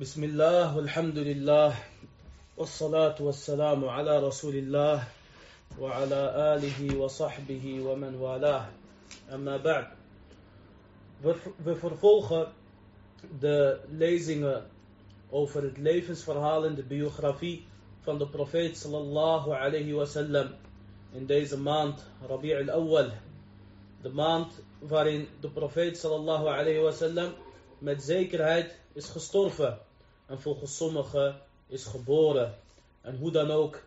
بسم الله والحمد لله والصلاة والسلام على رسول الله وعلى آله وصحبه ومن والاه أما بعد We, vervolgen de lezingen over het levensverhaal en de biografie van de profeet sallallahu alayhi wasallam in deze maand Rabi' al-Awwal. De maand waarin de profeet sallallahu alayhi wasallam met zekerheid is gestorven en volgens sommigen is geboren. En hoe dan ook,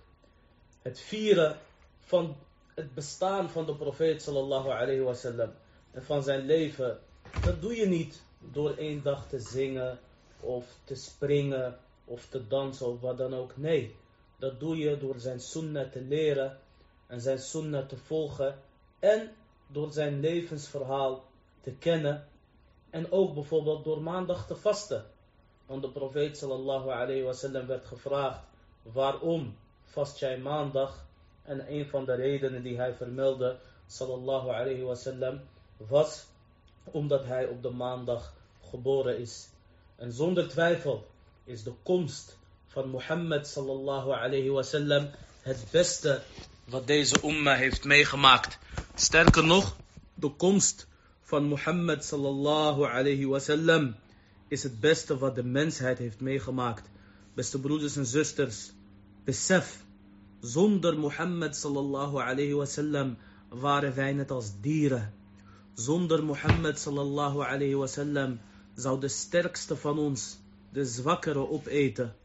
het vieren van het bestaan van de profeet sallallahu alayhi wasallam en van zijn leven, dat doe je niet door één dag te zingen of te springen of te dansen of wat dan ook. Nee, dat doe je door zijn sunnah te leren en zijn sunnah te volgen en door zijn levensverhaal te kennen en ook bijvoorbeeld door maandag te vasten. Want de profeet sallallahu alayhi werd gevraagd, waarom vast jij maandag? En een van de redenen die hij vermeldde, sallallahu alayhi wasallam, was omdat hij op de maandag geboren is. En zonder twijfel is de komst van Mohammed sallallahu alayhi wasallam het beste wat deze umma heeft meegemaakt. Sterker nog, de komst van Mohammed sallallahu alayhi wasallam is het beste wat de mensheid heeft meegemaakt. Beste broeders en zusters, besef, zonder Mohammed sallallahu alayhi waren wij net als dieren. Zonder Mohammed sallallahu alayhi zou de sterkste van ons de zwakkere opeten.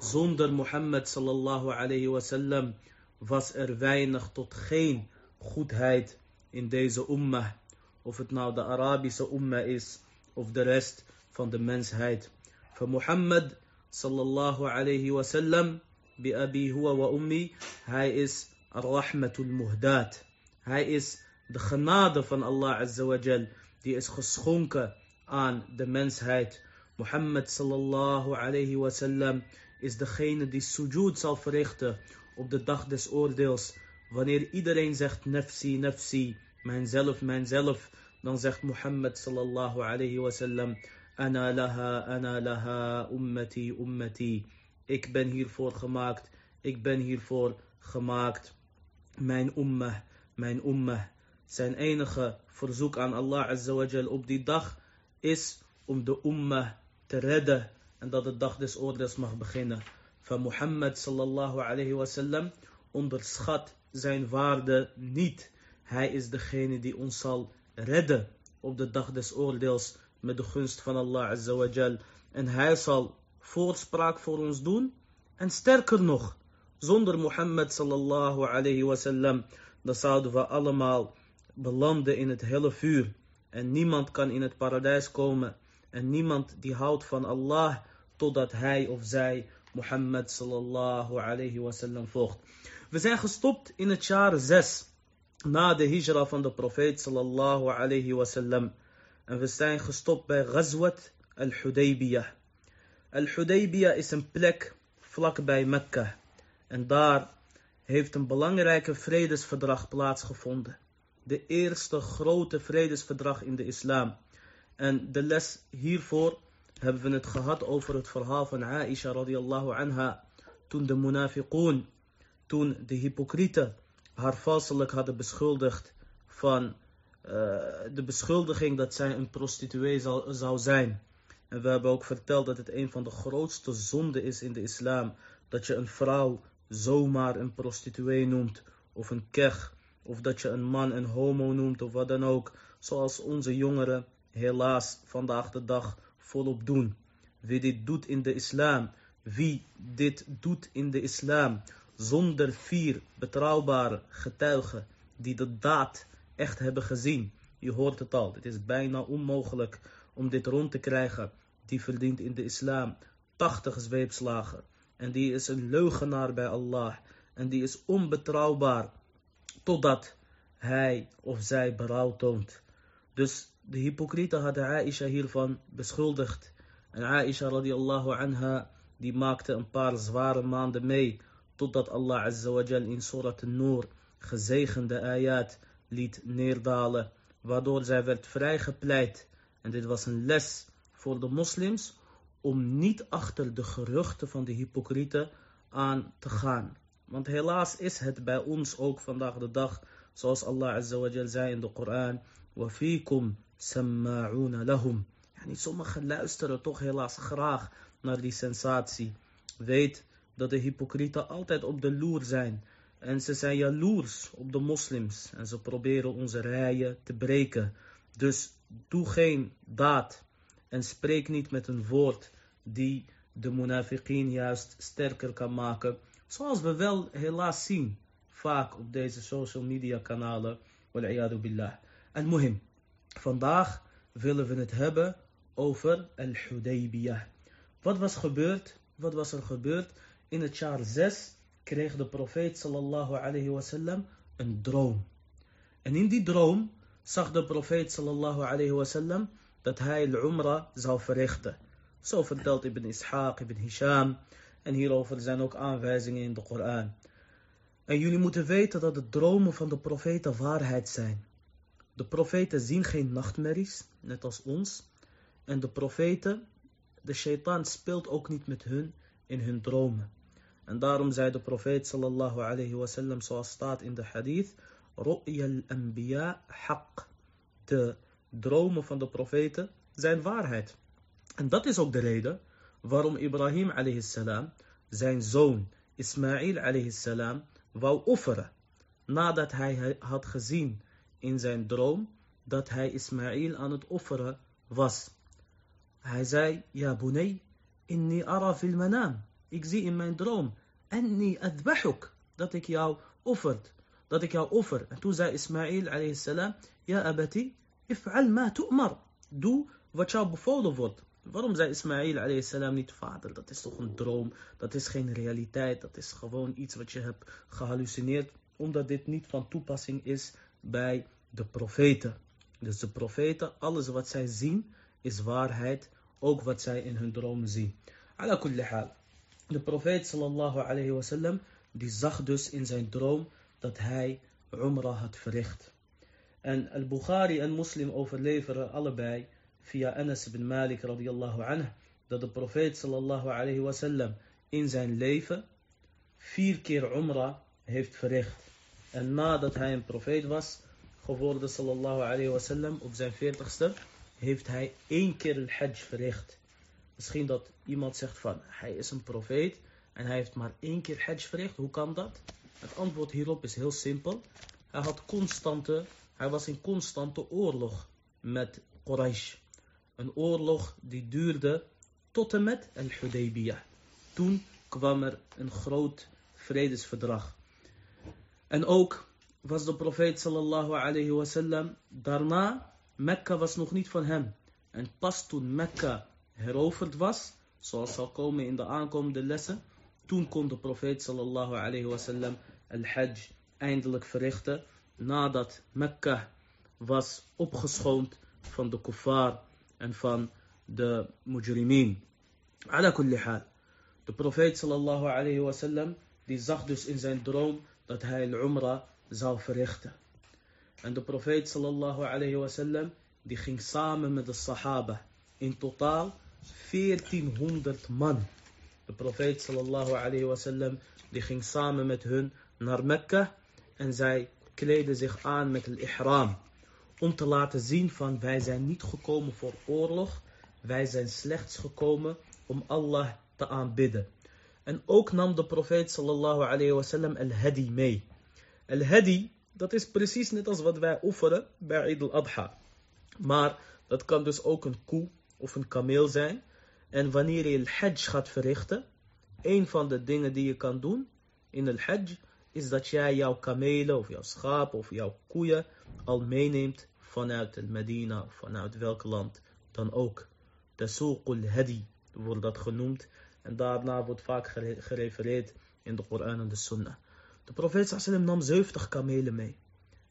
Zonder Mohammed sallallahu alayhi wasallam was er weinig tot geen goedheid in deze ummah. Of het nou de Arabische ummah is of de rest van de mensheid. Van Mohammed sallallahu alayhi wasallam bi abi huwa wa ummi. Hij is ar-rahmatul muhdaat. Hij is de genade van Allah azza wa jal. Die is geschonken aan de mensheid. Mohammed sallallahu alayhi wasallam is degene die sujud zal verrichten op de dag des oordeels. Wanneer iedereen zegt nafsi, nafsi, mijnzelf, mijnzelf, dan zegt Mohammed sallallahu alayhi wasallam, ana laha, ana laha, ummati, ummati. Ik ben hiervoor gemaakt, ik ben hiervoor gemaakt. Mijn ummah, mijn ummah. Zijn enige verzoek aan Allah azza wa jal op die dag is om de ummah te redden en dat de dag des oordeels mag beginnen. Van Mohammed sallallahu alayhi wasallam onderschat zijn waarde niet. Hij is degene die ons zal redden op de dag des oordeels met de gunst van Allah azza. En hij zal voorspraak voor ons doen. En sterker nog, zonder Mohammed sallallahu alayhi wasallam, dan zouden we allemaal belanden in het hele vuur. En niemand kan in het paradijs komen. En niemand die houdt van Allah totdat hij of zij Mohammed sallallahu alayhi wasallam volgt. We zijn gestopt in het jaar 6 na de hijra van de profeet sallallahu alayhi wasallam. En we zijn gestopt bij Ghazwat al-Hudaybiyah. Al-Hudaybiyah is een plek vlakbij Mekka. En daar heeft een belangrijke vredesverdrag plaatsgevonden. De eerste grote vredesverdrag in de islam. En de les hiervoor hebben we het gehad over het verhaal van Aisha radiallahu anha. Toen de munafiqoon, toen de hypocrieten haar valselijk hadden beschuldigd van de beschuldiging dat zij een prostituee zou, zou zijn. En we hebben ook verteld dat het een van de grootste zonden is in de islam. Dat je een vrouw zomaar een prostituee noemt. Of een kech. Of dat je een man een homo noemt of wat dan ook. Zoals onze jongeren helaas vandaag de dag volop doen. Wie dit doet in de islam. Wie dit doet in de islam. Zonder vier betrouwbare getuigen die de daad echt hebben gezien. Je hoort het al. Het is bijna onmogelijk om dit rond te krijgen. Die verdient in de islam 80 zweepslagen. En die is een leugenaar bij Allah. En die is onbetrouwbaar. Totdat hij of zij berouw toont. Dus de hypocrieten hadden Aisha hiervan beschuldigd. En Aisha radiallahu anha, die maakte een paar zware maanden mee. Totdat Allah azza wa jal in Surat An-Nur gezegende ayat liet neerdalen. Waardoor zij werd vrijgepleit. En dit was een les voor de moslims om niet achter de geruchten van de hypocrieten aan te gaan. Want helaas is het bij ons ook vandaag de dag, zoals Allah Azza wa Jal zei in de Koran, وَفِيكُمْ سَمَّاعُونَ لَهُمْ yani, Sommigen luisteren toch helaas graag naar die sensatie. Weet dat de hypocrieten altijd op de loer zijn. en ze zijn jaloers op de moslims. En ze proberen onze rijen te breken. Dus doe geen daad. En spreek niet met een woord die de munafiqin juist sterker kan maken. Zoals we wel helaas zien. Vaak op deze social media kanalen. Wal'iyadu billah. En muhim. Vandaag willen we het hebben over Al-Hudaybiyah. Wat was gebeurd? Wat was er gebeurd? In het jaar 6 kreeg de profeet sallallahu alayhi wasallam een droom. En in die droom zag de profeet sallallahu alayhi wasallam dat hij al-Umrah zou verrichten. Zo vertelt Ibn Ishaq, Ibn Hisham. En hierover zijn ook aanwijzingen in de Koran. En jullie moeten weten dat de dromen van de profeten waarheid zijn. De profeten zien geen nachtmerries, net als ons. En de profeten, de shaitaan speelt ook niet met hun in hun dromen. En daarom zei de profeet sallallahu alayhi wasallam, zoals staat in de hadith, Ru'ya al-anbiya haq. De dromen van de profeten zijn waarheid. En dat is ook de reden waarom Ibrahim alayhi salam zijn zoon Ismail alayhi salam wou offeren. Nadat hij had gezien in zijn droom dat hij Ismail aan het offeren was. Hij zei, ja bunay, inni ara fil manam. Ik zie in mijn droom, dat ik jou offert, dat ik jou offer. En toen zei Ismail alayhi salam, ja abati, if'al ma tu'mar. Doe wat jou bevolen wordt. Waarom zei Ismail alayhi niet vader? Dat is toch een droom, dat is geen realiteit, dat is gewoon iets wat je hebt gehallucineerd. Omdat dit niet van toepassing is bij de profeten. Dus de profeten, alles wat zij zien, is waarheid. Ook wat zij in hun dromen zien. Ala kulli hal. De profeet sallallahu alayhi wasallam, die zag dus in zijn droom dat hij Umrah had verricht. En Al-Bukhari en Muslim overleveren allebei via Anas ibn Malik radiyallahu anhu dat de profeet sallallahu alayhi wasallam in zijn leven vier keer Umrah heeft verricht. En nadat hij een profeet was geworden sallallahu alayhi wasallam op zijn veertigste heeft hij één keer een hajj verricht. Misschien dat iemand zegt van hij is een profeet en hij heeft maar één keer hajj verricht. Hoe kan dat? Het antwoord hierop is heel simpel. Hij, had constante, hij was in constante oorlog met Quraysh. Een oorlog die duurde tot en met Al-Hudaybiyah. Toen kwam er een groot vredesverdrag. En ook was de profeet sallallahu alayhi wasallam daarna, Mekka was nog niet van hem. En pas toen Mekka heroverd was, zoals zal komen in de aankomende lessen, toen kon de profeet sallallahu alayhi wasallam al-hajj eindelijk verrichten, nadat Mekka was opgeschoond van de kuffar en van de mujrimin. Ala kulli hal. De profeet sallallahu alayhi wasallam, die zag dus in zijn droom dat hij al-umrah zou verrichten. En de profeet sallallahu alayhi wasallam, die ging samen met de sahaba. In totaal 1400 man. De profeet sallallahu alayhi wasallam, die ging samen met hun naar Mekka. En zij kleden zich aan met het ihram. Om te laten zien van wij zijn niet gekomen voor oorlog. Wij zijn slechts gekomen om Allah te aanbidden. En ook nam de profeet sallallahu alayhi wasallam al-hadi mee. Al-hadi, dat is precies net als wat wij offeren bij Eid al-Adha. Maar dat kan dus ook een koe of een kameel zijn. En wanneer je al-hajj gaat verrichten, een van de dingen die je kan doen in al-hajj, is dat jij jouw kamelen of jouw schapen of jouw koeien al meeneemt vanuit el Medina vanuit welk land dan ook. De suqul hadi wordt dat genoemd en daarna wordt vaak gerefereerd in de Koran en de Sunnah. De profeet sallam nam 70 kamelen mee.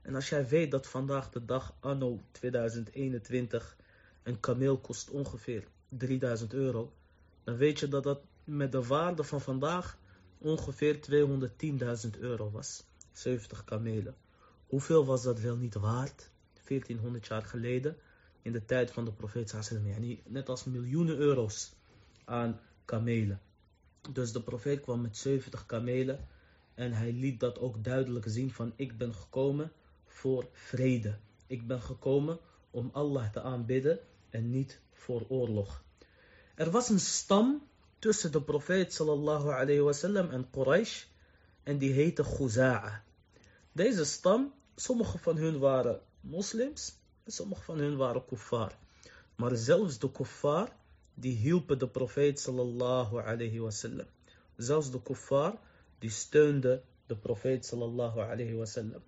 En als jij weet dat vandaag de dag anno 2021 een kameel kost ongeveer 3000 euro, dan weet je dat dat met de waarde van vandaag ongeveer 210.000 euro was. 70 kamelen. Hoeveel was dat wel niet waard? 1400 jaar geleden, in de tijd van de profeet sallam. Yani net als miljoenen euro's. aan kamelen. Dus de profeet kwam met 70 kamelen en hij liet dat ook duidelijk zien van ik ben gekomen voor vrede. Ik ben gekomen om Allah te aanbidden en niet voor oorlog. Er was een stam tussen de profeet sallallahu alayhi wasallam en Quraysh en die heette Khuza'a. Deze stam, sommige van hun waren moslims en sommige van hun waren kuffar. Maar zelfs de kuffar, die hielpen de profeet sallallahu alayhi wasallam. Zelfs de kuffar, die steunden de profeet sallallahu alayhi wasallam.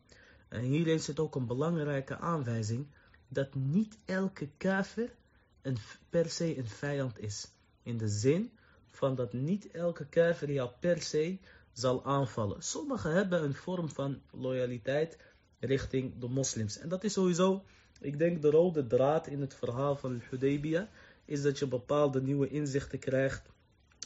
En hierin zit ook een belangrijke aanwijzing dat niet elke kafir een, per se een vijand is. In de zin van dat niet elke kafir jou per se zal aanvallen. Sommigen hebben een vorm van loyaliteit richting de moslims. En dat is sowieso, ik denk, de rode draad in het verhaal van Hudaybiyah. Is dat je bepaalde nieuwe inzichten krijgt.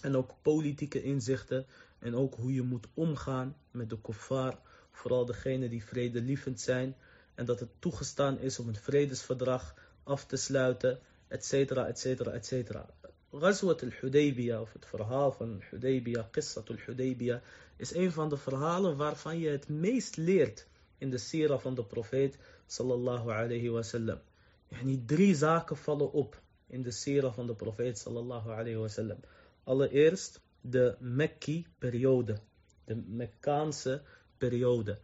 En ook politieke inzichten. En ook hoe je moet omgaan met de kuffar. Vooral degenen die vredelievend zijn. En dat het toegestaan is om een vredesverdrag af te sluiten. Etcetera, etcetera, etcetera. Ghazwat al-Hudaybiyah, of het verhaal van al-Hudaybiyah, Qissat al-Hudaybiyah, is een van de verhalen waarvan je het meest leert in de sira van de profeet sallallahu alayhi wasallam. Yani drie zaken vallen op in de sira van de profeet sallallahu alayhi wasallam. Allereerst de Mekki-periode, de Mekkaanse periode.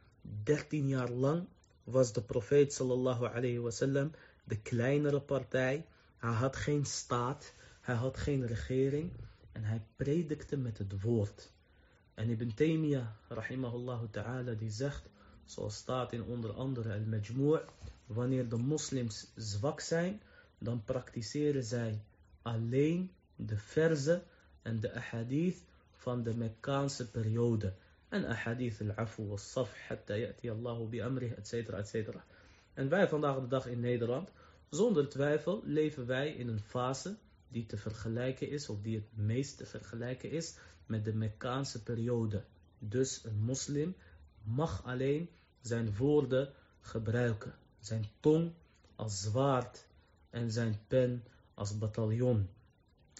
13 jaar lang was de profeet sallallahu alayhi wasallam de kleinere partij. Hij had geen staat, hij had geen regering en hij predikte met het woord. En Ibn Taymiyyah, rahimahullah ta'ala, die zegt, zoals staat in onder andere al-Majmu' wanneer de moslims zwak zijn, dan praktiseren zij alleen de verzen en de ahadith van de Mekkaanse periode. En ahadith al-afu wal-saf, hatta ya'ti Allahu bi amrih, etc. etc. En wij vandaag de dag in Nederland, zonder twijfel leven wij in een fase die te vergelijken is, of die het meest te vergelijken is, met de Mekkaanse periode. Dus een moslim mag alleen zijn woorden gebruiken. Zijn tong als zwaard en zijn pen als bataljon.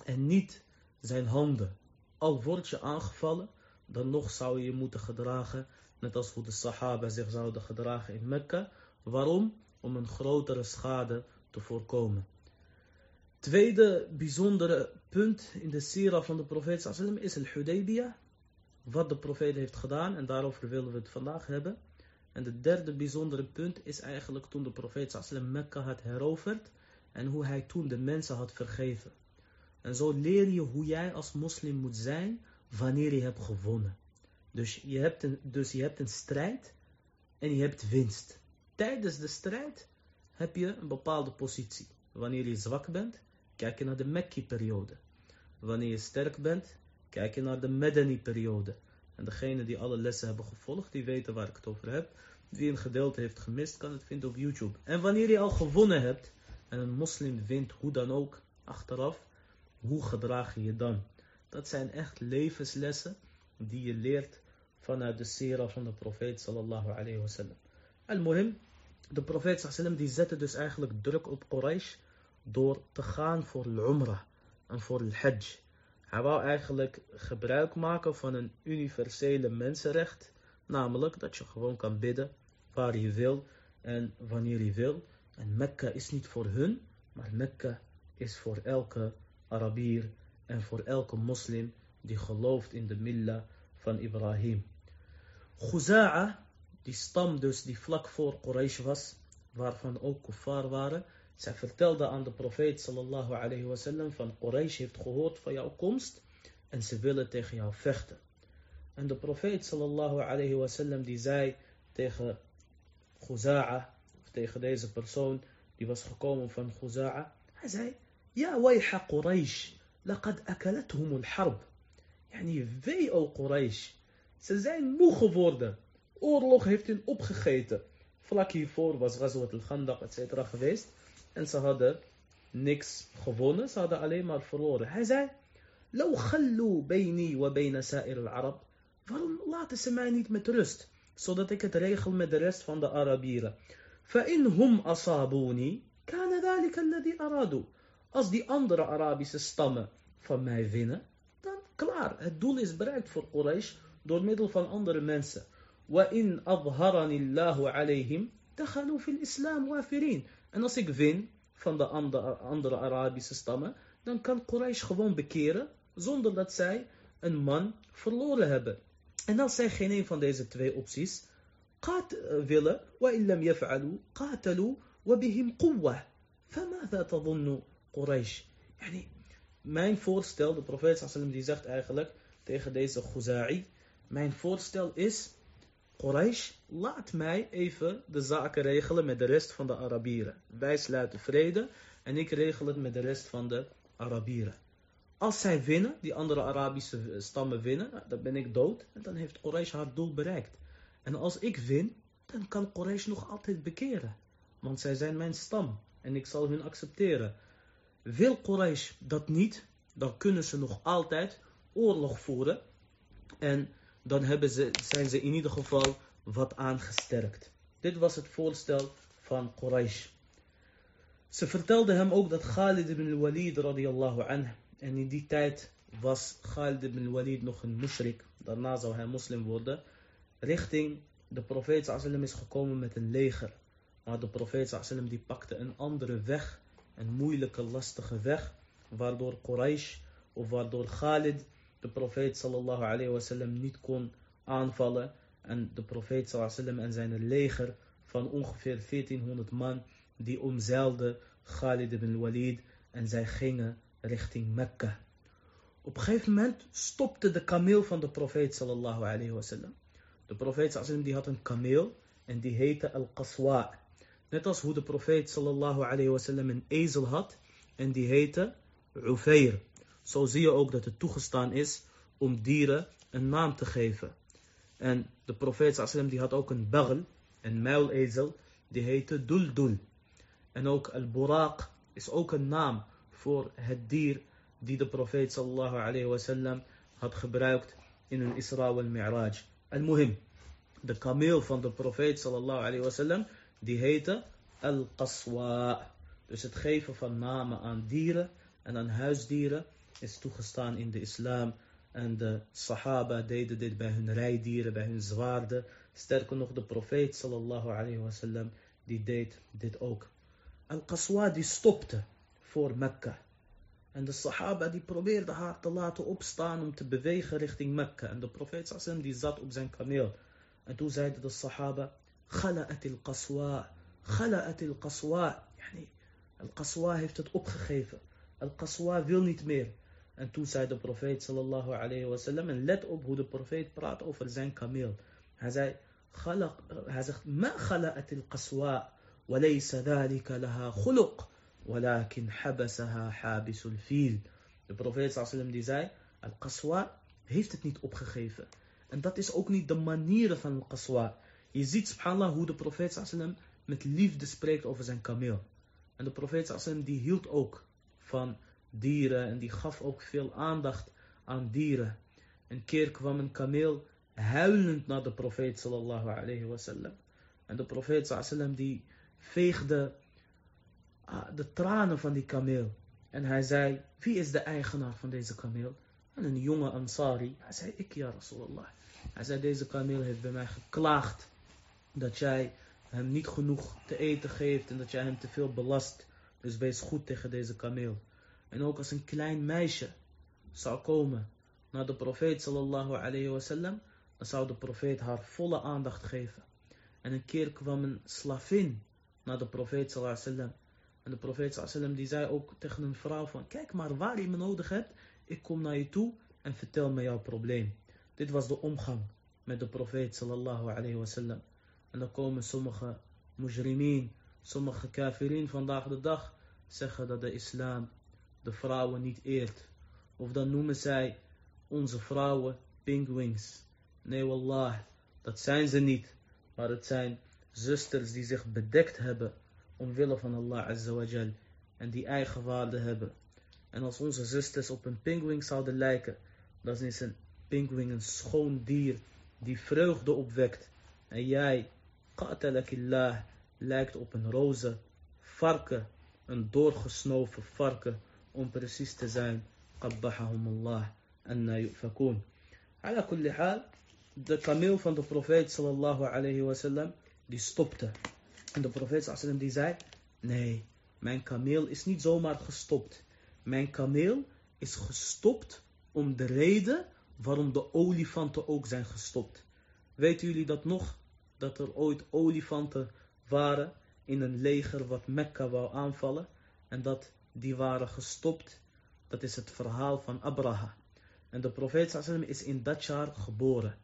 En niet zijn handen. Al word je aangevallen, dan nog zou je je moeten gedragen, net als hoe de Sahaba zich zouden gedragen in Mekka. Waarom? Om een grotere schade te voorkomen. Tweede bijzondere punt in de sira van de profeet sallam is al-Hudaybiyah. Wat de profeet heeft gedaan en daarover willen we het vandaag hebben. En de derde bijzondere punt is eigenlijk toen de profeet sallam Mekka had heroverd en hoe hij toen de mensen had vergeven. En zo leer je hoe jij als moslim moet zijn wanneer je hebt gewonnen. Dus je hebt een, dus je hebt een strijd en je hebt winst. Tijdens de strijd heb je een bepaalde positie. Wanneer je zwak bent, kijk je naar de Mekki-periode. Wanneer je sterk bent, kijk je naar de Medani-periode. En degene die alle lessen hebben gevolgd, die weten waar ik het over heb. Wie een gedeelte heeft gemist, kan het vinden op YouTube. En wanneer je al gewonnen hebt, en een moslim wint hoe dan ook, achteraf, hoe gedraag je je dan? Dat zijn echt levenslessen die je leert vanuit de sera van de profeet sallallahu alayhi wasallam. Al-Muhim, de profeet sallallahu die zette dus eigenlijk druk op Quraysh door te gaan voor al-Umrah en voor al-Hajj. Hij wou eigenlijk gebruik maken van een universele mensenrecht, namelijk dat je gewoon kan bidden waar je wil en wanneer je wil. En Mekka is niet voor hun, maar Mekka is voor elke Arabier en voor elke moslim die gelooft in de millah van Ibrahim. Khuza'a, die stam dus die vlak voor Quraysh was, waarvan ook kuffar waren, zij vertelde aan de profeet sallallahu alayhi wasallam van Quraysh heeft gehoord van jouw komst en ze willen tegen jou vechten. En de profeet sallallahu alayhi wasallam die zei tegen Khuza'a, of tegen deze persoon die was gekomen van Khuza'a, hij zei, ja wayha Quraysh, laqad akalethum al-harb. Yani, wee o Quraysh, ze zijn moe geworden. Oorlog heeft hen opgegeten. Vlak hiervoor was Ghazwat al-Khandaq, etc. geweest. En ze hadden niks gewonnen, ze hadden alleen maar verloren. Hij zei, لو خلوا بيني وبين سائر العرب waarom laten ze mij niet met rust zodat ik het regel met de rest van de Arabieren فإن هم أصابوني كان ذلك الذي أرادوا als die andere Arabische stammen van mij winnen, dan klaar, het doel is bereikt voor Quraysh door middel van andere mensen. وَإِنْ أَظْهَرَنِ اللَّهُ عَلَيْهِمْ دَخَلُوا فِي الْإِسْلَامِ وَافِرِينَ En als ik win van de andere, andere Arabische stammen, dan kan Quraysh gewoon bekeren, zonder dat zij een man verloren hebben. En als zij geen een van deze twee opties willen, وَإِنْ لَمْ يَفْعَلُوا قَاتَلُوا وَبِهِمْ قُوَّةً فَمَاذَا تَظُنُّ Quraysh. Mijn voorstel, de profeet sallam die zegt eigenlijk tegen deze Ghuza'i, mijn voorstel is, Quraysh, laat mij even de zaken regelen met de rest van de Arabieren. Wij sluiten vrede en ik regel het met de rest van de Arabieren. Als zij winnen, die andere Arabische eh, stammen winnen, nou, dan ben ik dood en dan heeft Quraysh haar doel bereikt. En als ik win, dan kan Quraysh nog altijd bekeren. Want zij zijn mijn stam en ik zal hun accepteren. Wil Quraysh dat niet, dan kunnen ze nog altijd oorlog voeren. En dan hebben ze, zijn ze in ieder geval wat aangesterkt. Dit was het voorstel van Quraysh. Ze vertelde hem ook dat Khalid ibn Walid radiyallahu anh, en in die tijd was Khalid ibn Walid nog een mushrik, daarna zou hij moslim worden, richting de profeet sallam is gekomen met een leger. Maar de profeet sallam die pakte een andere weg, een moeilijke, lastige weg, waardoor Quraysh of waardoor Khalid de profeet sallallahu alayhi niet kon aanvallen en de profeet sallallahu en zijn leger van ongeveer 1400 man die omzeilden Khalid ibn Walid en zij gingen richting Mekka. Op een gegeven moment stopte de kameel van de profeet sallallahu alayhi wasallam. De profeet sallallahu die had een kameel en die heette Al-Qaswa. Net als hoe de profeet sallallahu alayhi wasallam een ezel had en die heette Ufair. Zo zie je ook dat het toegestaan is om dieren een naam te geven. En de profeet sallam die had ook een bagl, een muilezel, die heette Duldul. En ook al-Buraq is ook een naam voor het dier die de profeet sallallahu alayhi wasallam had gebruikt in een Isra wal Mi'raj. Al-Muhim, de kameel van de profeet sallallahu alayhi wasallam, die heette Al-Qaswa. Dus het geven van namen aan dieren en aan huisdieren is toegestaan in de islam. En de sahaba deden dit bij hun rijdieren, bij hun zwaarden. Sterker nog, de profeet sallallahu alayhi wasallam, die deed dit ook. Al-Qaswa die stopte voor Mekka. En de sahaba die probeerden haar te laten opstaan om te bewegen richting Mekka. En de profeet sallam die zat op zijn kameel. En toen zeiden de sahaba, خلأت القصواء خلأت القصواء. يعني القصواء هي بتتقبخ خيفة. القصواء فيل نتمير أن تو سايد البروفيت صلى الله عليه وسلم أن لت أبهو البروفيت برات أوفر زين كاميل. هذا خلق هذا ما خلأت القصواء. وليس ذلك لها خلق ولكن حبسها حابس الفيل. البروفيت صلى الله عليه وسلم دي زي القصواء هيفتت نيت أبخ خيفة. أن ذات إس أوك نيت دمانيرة فان القصواء. Je ziet subhanallah hoe de profeet sallallahu met liefde spreekt over zijn kameel. En de profeet sallallahu die hield ook van dieren en die gaf ook veel aandacht aan dieren. Een keer kwam een kameel huilend naar de profeet sallallahu alayhi wasallam. En de profeet sallallahu die veegde ah, de tranen van die kameel. En hij zei, wie is de eigenaar van deze kameel? En een jonge Ansari, hij zei, ik ja Rasulallah. Hij zei, deze kameel heeft bij mij geklaagd dat jij hem niet genoeg te eten geeft en dat jij hem te veel belast. Dus wees goed tegen deze kameel. En ook als een klein meisje zou komen naar de profeet sallallahu alayhi wasallam, dan zou de profeet haar volle aandacht geven. En een keer kwam een slavin naar de profeet sallallahu alayhi wasallam. En de profeet sallallahu alayhi die zei ook tegen een vrouw van, kijk maar waar je me nodig hebt, ik kom naar je toe en vertel me jouw probleem. Dit was de omgang met de profeet sallallahu alayhi wasallam. En dan komen sommige mujrimeen, sommige kafirin vandaag de dag zeggen dat de islam de vrouwen niet eert. Of dan noemen zij onze vrouwen penguins. Nee, wallah, dat zijn ze niet. Maar het zijn zusters die zich bedekt hebben omwille van Allah Azza wa Jal. En die eigen waarde hebben. En als onze zusters op een pinguïn zouden lijken, dan is een pinguïn een schoon dier die vreugde opwekt. En jij, Qatalakillah lijkt op een roze varken, een doorgesnoven varken, om precies te zijn. Qabbahahumullah anna yu'fakoon. Ala kulli haal, de kameel van de profeet sallallahu alayhi wasallam, die stopte. En de profeet sallallahu die zei, nee, mijn kameel is niet zomaar gestopt. Mijn kameel is gestopt om de reden waarom de olifanten ook zijn gestopt. Weten jullie dat nog? Dat er ooit olifanten waren in een leger wat Mekka wou aanvallen en dat die waren gestopt. Dat is het verhaal van Abraha. En de profeet sallam is in dat jaar geboren.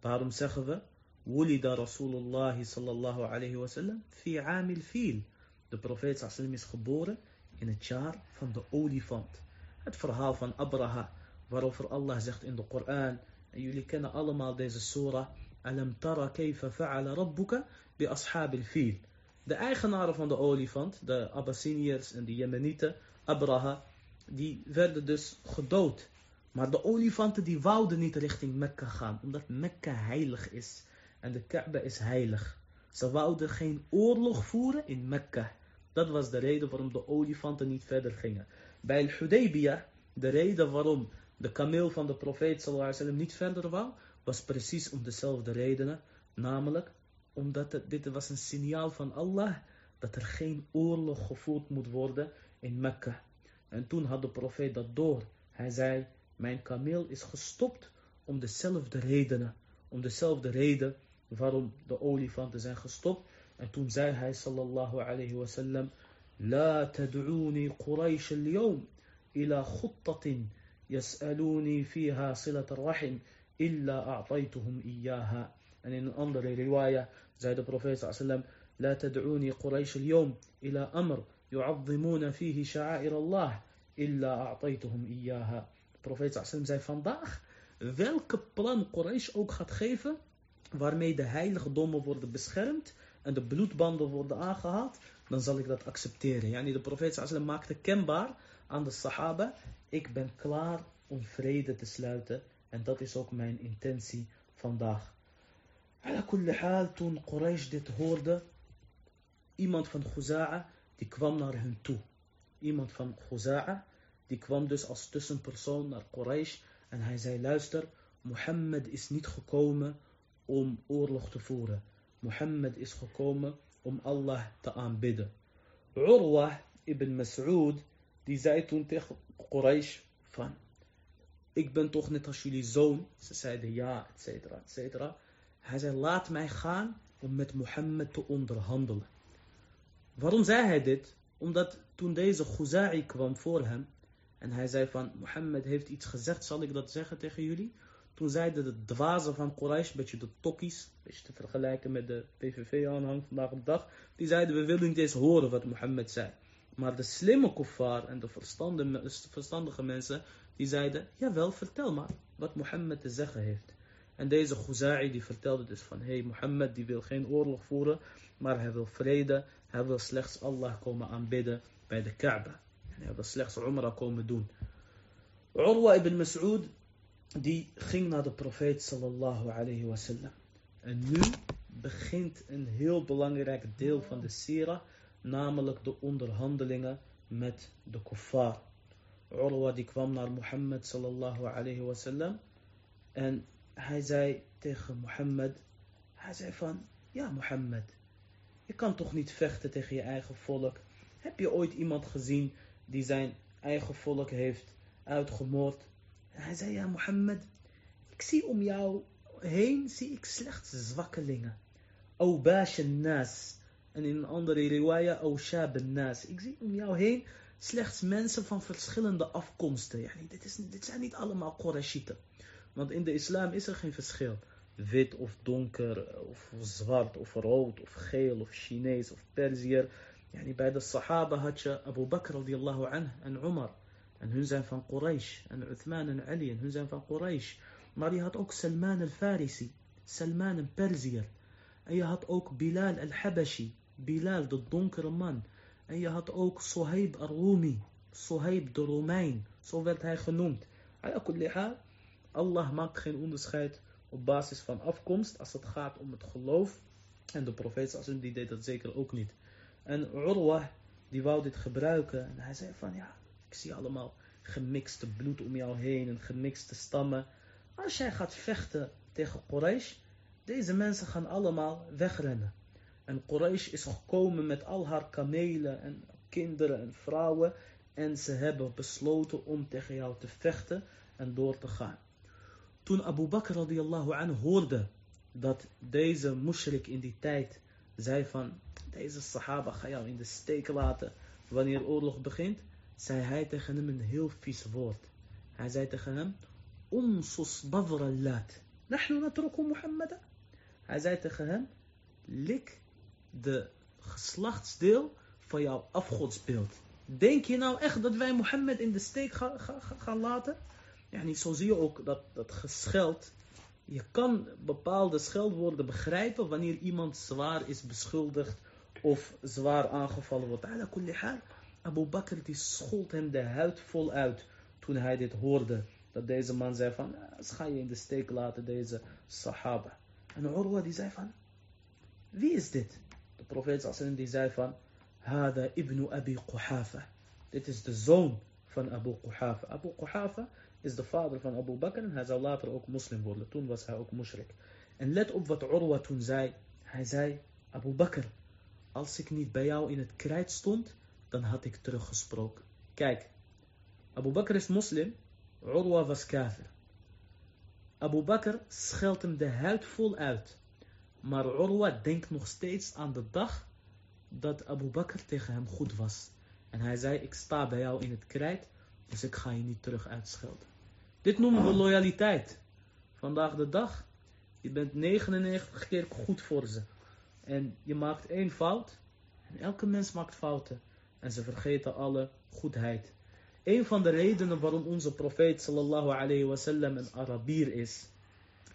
Waarom zeggen we? Wulida Rasulullah sallallahu alayhi wa sallam fi amil fil. De profeet sallam is geboren in het jaar van de olifant. Het verhaal van Abraha, waarover Allah zegt in de Koran. En jullie kennen allemaal deze surah. Alam tara kayfa fa'ala rabbuka bi. De eigenaren van de olifant, de Abyssiniërs en de Jemenieten, Abraha, die werden dus gedood. Maar de olifanten die wouden niet richting Mekka gaan, omdat Mekka heilig is. En de Kaaba is heilig. Ze wouden geen oorlog voeren in Mekka. Dat was de reden waarom de olifanten niet verder gingen. Bij Al-Hudaybiyah, de reden waarom de kameel van de profeet niet verder wou, was precies om dezelfde redenen, namelijk omdat dit was een signaal van Allah dat er geen oorlog gevoerd moet worden in Mekka. En toen had de profeet dat door. Hij zei, mijn kameel is gestopt om dezelfde redenen, om dezelfde reden waarom de olifanten zijn gestopt. En toen zei hij, sallallahu alayhi wasallam, La tad'uni Quraysh al-yawm ila khuttatin yas'aluni fiha silat rahim الرحم إلا أعطيتهم إياها. En in een andere riwaya zei de profeet sallam, لا تدعوني قريش اليوم إلى أمر يعظمون فيه شعائر الله إلا أعطيتهم إياها. De profeet sallam zei vandaag, welke plan Quraysh ook gaat geven, waarmee de heiligdommen worden beschermd en de bloedbanden worden aangehaald, dan zal ik dat accepteren. Yani de profeet sallam maakte kenbaar aan de sahaba, ik ben klaar om vrede te sluiten en dat is ook mijn intentie vandaag. Ala kulli haal, toen Quraysh dit hoorde, iemand van Khuza'a, die kwam naar hen toe. Iemand van Khuza'a, die kwam dus als tussenpersoon naar Quraysh en hij zei, luister, Mohammed is niet gekomen om oorlog te voeren. Mohammed is gekomen om Allah te aanbidden. Urwa ibn Mas'ud, die zei toen tegen Quraysh van, ik ben toch net als jullie zoon. Ze zeiden ja, et cetera, et cetera. Hij zei, laat mij gaan om met Mohammed te onderhandelen. Waarom zei hij dit? Omdat toen deze Khuza'i kwam voor hem, en hij zei van, Mohammed heeft iets gezegd, zal ik dat zeggen tegen jullie? Toen zeiden de dwazen van Quraysh, een beetje de tokkies, een beetje te vergelijken met de PVV-aanhang vandaag op dag, die zeiden, we willen niet eens horen wat Mohammed zei. Maar de slimme kuffar en de verstandige mensen, die zeiden, jawel, vertel maar wat Mohammed te zeggen heeft. En deze Khuza'i die vertelde dus van, hey, Mohammed die wil geen oorlog voeren, maar hij wil vrede, hij wil slechts Allah komen aanbidden bij de Kaaba. En hij wil slechts Umrah komen doen. Urwa ibn Mas'ud, die ging naar de profeet sallallahu alayhi wasallam. En nu begint een heel belangrijk deel van de sira, namelijk de onderhandelingen met de kuffar. Urwa die kwam naar Mohammed sallallahu alayhi wasallam en hij zei tegen Mohammed, hij zei van, ja Mohammed, je kan toch niet vechten tegen je eigen volk. Heb je ooit iemand gezien die zijn eigen volk heeft uitgemoord? En hij zei, ja Mohammed, ik zie om jou heen, zie ik slechts zwakkelingen. Aubash nas. En in een andere riwaya, Aushab nas. Ik zie om jou heen slechts mensen van verschillende afkomsten. Ja, dit, is, dit zijn niet allemaal Qurayshiten. Want in de islam is er geen verschil. Wit of donker, of zwart, of rood, of geel, of Chinees, of Perziër. Yani bij de Sahaba had je Abu Bakr radiallahu anh en Umar. En hun zijn van Quraysh. En Uthman en Ali. En hun zijn van Quraysh. Maar je had ook Salman al-Farisi. Salman een Perziër. En je had ook Bilal al-Habashi. Bilal, de donkere man. En je had ook Suhaib al-Rumi. Suhaib de Romein. Zo werd hij genoemd. Allah maakt geen onderscheid op basis van afkomst als het gaat om het geloof. En de profeet die deed dat zeker ook niet. En Urwa, die wou dit gebruiken. En hij zei van ja, ik zie allemaal gemixte bloed om jou heen en gemixte stammen. Als jij gaat vechten tegen Quraysh, deze mensen gaan allemaal wegrennen. En Quraysh is gekomen met al haar kamelen en kinderen en vrouwen. En ze hebben besloten om tegen jou te vechten en door te gaan. Toen Abu Bakr radiallahu anhu hoorde dat deze mushrik in die tijd zei van deze sahaba ga jou in de steek laten wanneer oorlog begint, zei hij tegen hem een heel vies woord. Hij zei tegen hem, Umsus bavrallat. Nahnu natruku Muhammada. Hij zei tegen hem, lik de geslachtsdeel van jouw afgodsbeeld. Denk je nou echt dat wij Mohammed in de steek gaan, laten? Ja, niet zo zie je ook dat, dat gescheld. Je kan bepaalde scheldwoorden begrijpen wanneer iemand zwaar is beschuldigd of zwaar aangevallen wordt. Abu Bakr die schold hem de huid vol uit toen hij dit hoorde. Dat deze man zei van, ga je in de steek laten deze sahaba. En Urwa die zei van, wie is dit? De profeet die zei van, Hada ibn Abi Quhafa. Dit is de zoon van Abu Quhafa. Abu Quhafa is de vader van Abu Bakr en hij zou later ook moslim worden. Toen was hij ook mushrik. En let op wat Urwa toen zei. Hij zei, Abu Bakr, als ik niet bij jou in het krijt stond, dan had ik teruggesproken. Kijk, Abu Bakr is moslim, Urwa was kafir. Abu Bakr scheldt hem de huid vol uit. Maar Urwa denkt nog steeds aan de dag dat Abu Bakr tegen hem goed was. En hij zei, ik sta bij jou in het krijt, dus ik ga je niet terug uitschelden. Dit noemen we loyaliteit. Vandaag de dag, je bent 99 keer goed voor ze. En je maakt één fout. En elke mens maakt fouten. En ze vergeten alle goedheid. Een van de redenen waarom onze profeet sallallahu alayhi wasallam een Arabier is.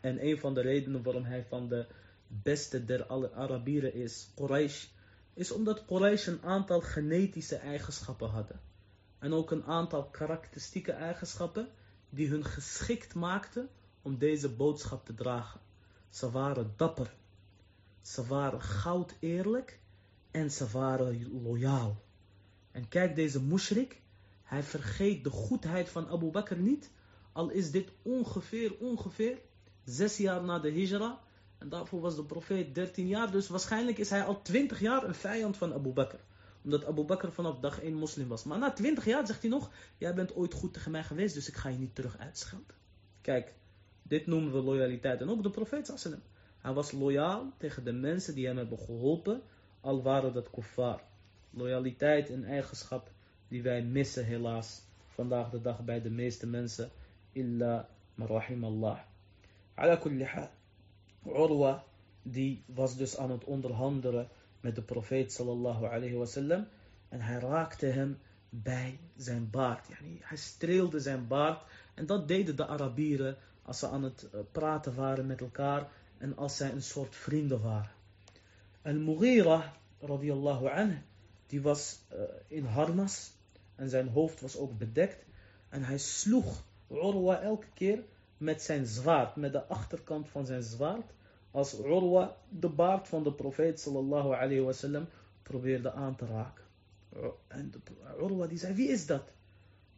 En een van de redenen waarom hij van de beste der alle Arabieren is, Quraysh, is omdat Quraysh een aantal genetische eigenschappen hadden. En ook een aantal karakteristieke eigenschappen die hun geschikt maakten om deze boodschap te dragen. Ze waren dapper, ze waren goud eerlijk en ze waren loyaal. En kijk deze mushrik, hij vergeet de goedheid van Abu Bakr niet, al is dit ongeveer, ongeveer zes jaar na de hijra. En daarvoor was de profeet 13 jaar, dus waarschijnlijk is hij al 20 jaar een vijand van Abu Bakr. Omdat Abu Bakr vanaf dag 1 moslim was. Maar na 20 jaar zegt hij nog, jij bent ooit goed tegen mij geweest, dus ik ga je niet terug uitschelden. Kijk, dit noemen we loyaliteit. En ook de profeet sallam. Hij was loyaal tegen de mensen die hem hebben geholpen, al waren dat kuffar. Loyaliteit en eigenschap die wij missen helaas vandaag de dag bij de meeste mensen. Illa marahim Allah. Ala kulli Urwa die was dus aan het onderhandelen met de profeet sallallahu alayhi wasallam. En hij raakte hem bij zijn baard. Yani, hij streelde zijn baard. En dat deden de Arabieren als ze aan het eh, praten waren met elkaar. En als zij een soort vrienden waren. En Mughira radiyallahu anh. Die was uh, in harnas. En zijn hoofd was ook bedekt. En hij sloeg Urwa elke keer met zijn zwaard. Met de achterkant van zijn zwaard. Als Urwa de baard van de profeet sallallahu alayhi wasallam probeerde aan te raken. En Urwa die zei, wie is dat?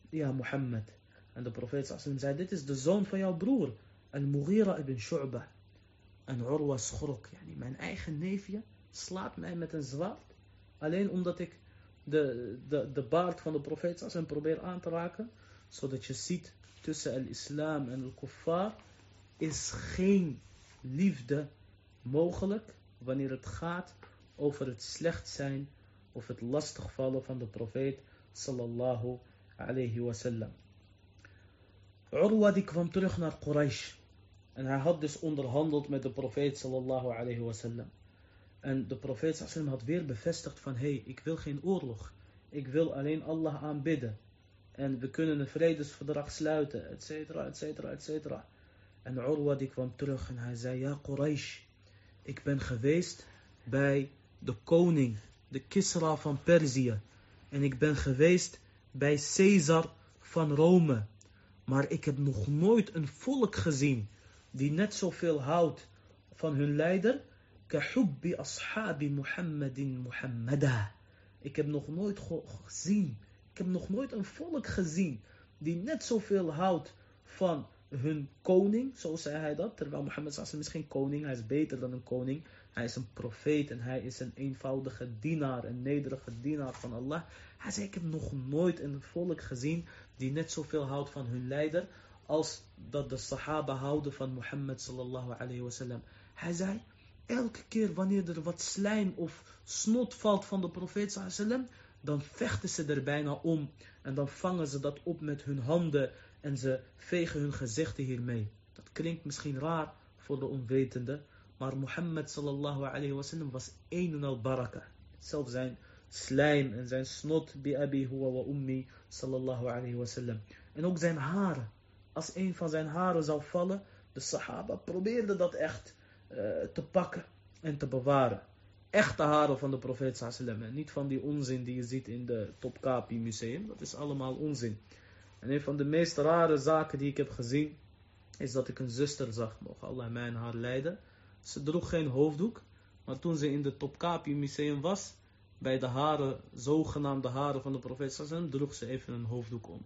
Ja, Mohammed. En de profeet sallallahu zei, dit is de zoon van jouw broer. Al-Mughira ibn Shu'ba. En Urwa schrok. Yani mijn eigen neefje slaat mij met een zwaard. Alleen omdat ik de, de, de baard van de profeet sallallahu probeer aan te raken. Zodat je ziet tussen al-islam en al-kuffar is geen liefde mogelijk wanneer het gaat over het slecht zijn of het lastigvallen van de profeet sallallahu alayhi wasallam. Urwa die kwam terug naar Quraysh en hij had dus onderhandeld met de profeet sallallahu alayhi. En de profeet sallallahu had weer bevestigd van hé, hey, ik wil geen oorlog. Ik wil alleen Allah aanbidden. En we kunnen een vredesverdrag sluiten, et cetera, et cetera, et cetera. En Urwa die kwam terug en hij zei, ja Quraysh, ik ben geweest bij de koning, de Kisra van Perzië. En ik ben geweest bij Caesar van Rome. Maar ik heb nog nooit een volk gezien die net zoveel houdt van hun leider. Kahubbi ashabi Muhammadin Muhammada. Ik heb nog nooit gezien, ik heb nog nooit een volk gezien die net zoveel houdt van hun koning, zo zei hij dat. Terwijl Mohammed sallam is geen koning, hij is beter dan een koning. Hij is een profeet en hij is een eenvoudige dienaar, een nederige dienaar van Allah. Hij zei, ik heb nog nooit een volk gezien die net zoveel houdt van hun leider als dat de sahaba houden van Mohammed sallallahu alayhi wasallam. Hij zei, elke keer wanneer er wat slijm of snot valt van de profeet sallallahu dan vechten ze er bijna om en dan vangen ze dat op met hun handen en ze vegen hun gezichten hiermee. Dat klinkt misschien raar voor de onwetende, maar Mohammed sallallahu alayhi wasallam was een en al baraka. Zelfs zijn slijm en zijn snot bi abi huwa wa ummi sallallahu alayhi wasallam. En ook zijn haren. Als een van zijn haren zou vallen, de sahaba probeerden dat echt uh, te pakken en te bewaren. Echte haren van de profeet sallallahu Niet van die onzin die je ziet in de Topkapi museum. Dat is allemaal onzin. En een van de meest rare zaken die ik heb gezien, is dat ik een zuster zag, mogen Allah mij en haar leiden. Ze droeg geen hoofddoek, maar toen ze in de Topkapi museum was, bij de haren, zogenaamde haren van de profeet sallam, droeg ze even een hoofddoek om.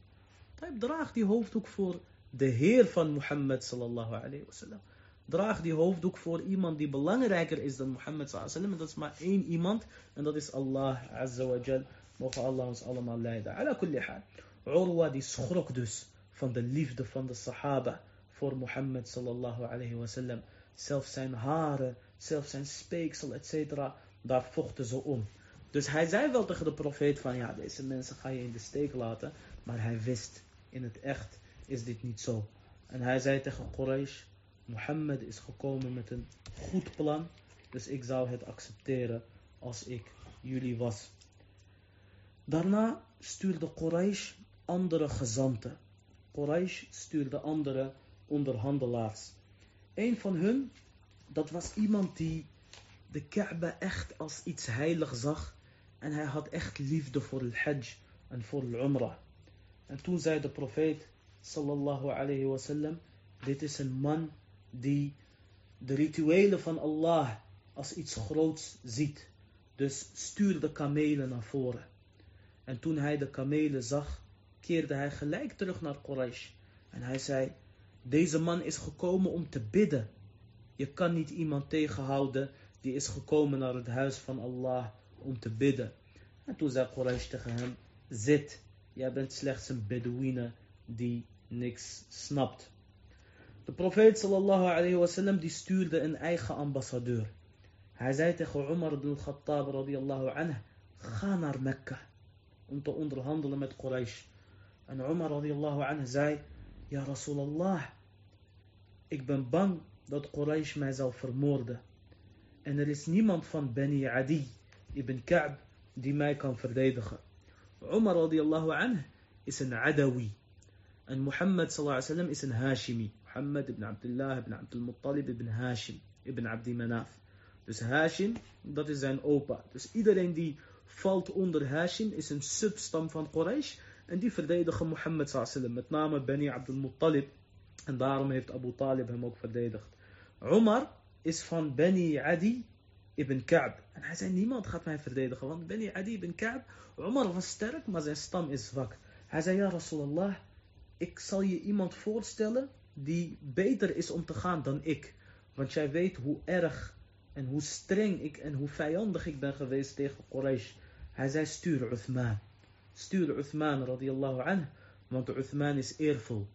Draag die hoofddoek voor de Heer van Mohammed sallallahu alayhi wasallam. Draag die hoofddoek voor iemand die belangrijker is dan Mohammed. En dat is maar één iemand, en dat is Allah azza wa jal. Mogen Allah ons allemaal leiden. Ala kulli. Urwa die schrok dus van de liefde van de sahaba voor Mohammed sallallahu alayhi wasallam. Zelfs zijn haren, zelfs zijn speeksel, etc. Daar vochten ze om. Dus hij zei wel tegen de profeet van ja, deze mensen ga je in de steek laten. Maar hij wist, in het echt is dit niet zo. En hij zei tegen Quraysh, Mohammed is gekomen met een goed plan. Dus ik zou het accepteren als ik jullie was. Daarna stuurde Quraysh andere gezanten. Quraysh stuurde andere onderhandelaars. Een van hun, dat was iemand die de Kaaba echt als iets heilig zag. En hij had echt liefde voor het hajj en voor het umrah. En toen zei de profeet, sallallahu alayhi wasallam, dit is een man die de rituelen van Allah als iets groots ziet. Dus stuur de kamelen naar voren. En toen hij de kamelen zag, keerde hij gelijk terug naar Quraysh. En hij zei, deze man is gekomen om te bidden. Je kan niet iemand tegenhouden die is gekomen naar het huis van Allah om te bidden. En toen zei Quraysh tegen hem, zit, jij bent slechts een Bedouine die niks snapt. De profeet sallallahu alayhi wasallam die stuurde een eigen ambassadeur. Hij zei tegen Umar ibn Khattab radiyallahu anhu, ga naar Mekka om te onderhandelen met Quraysh. En Umar radiyallahu anhu zei, ja Rasulallah, ik ben bang dat Quraysh mij zal vermoorden. En er is niemand van Bani Adi ibn Ka'b die mij kan verdedigen. Umar radiyallahu anhu is een Adawi. En Mohammed sallallahu alayhi wasallam is een Hashimi. Mohammed ibn Abdullah ibn Abdul Muttalib ibn Hashim ibn Abdi Manaf. Dus Hashim, dat is zijn opa. Dus iedereen die valt onder Hashim is een substam van Quraysh. En die verdedigen Mohammed sallallahu met name Bani Abdul Muttalib. En daarom heeft Abu Talib hem ook verdedigd. Umar is van Bani Adi ibn Ka'b. En hij zei, niemand gaat mij verdedigen. Want Bani Adi ibn Ka'b, Umar was sterk, maar zijn stam is zwak. Hij zei, ja Rasulallah, ik zal je iemand voorstellen die beter is om te gaan dan ik. Want jij weet hoe erg en hoe streng ik en hoe vijandig ik ben geweest tegen Quraysh. Hij zei, stuur Uthman. Stuur Uthman radiyallahu anh, want Uthman is eervol.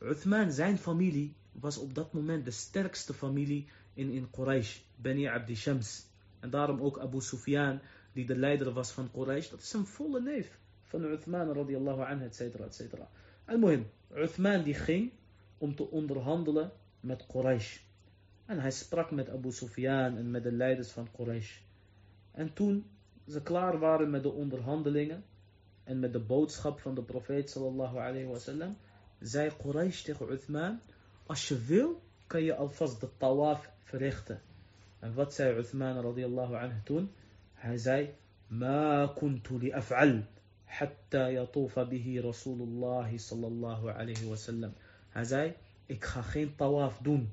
Uthman, zijn familie, was op dat moment de sterkste familie in, in Quraysh, Bani Abdi Shams. En daarom ook Abu Sufyan, die de leider was van Quraysh, dat is een volle neef van Uthman radiyallahu anhu, et cetera, et cetera. Al-Muhim, Uthman die ging om te onderhandelen met Quraysh. En hij sprak met Abu Sufyan en met de leiders van Quraysh. En toen ze klaar waren met de onderhandelingen en met de boodschap van de profeet sallallahu alayhi wasallam, zei Quraysh tegen Uthman, als je wil, kan je alvast de tawaf verrichten. En wat zei Uthman radiyallahu anhu toen? Hij zei, ma kuntu li af'al, hatta yatufa bihi Rasulullah sallallahu alayhi wasallam. Hij zei, ik ga geen tawaf doen,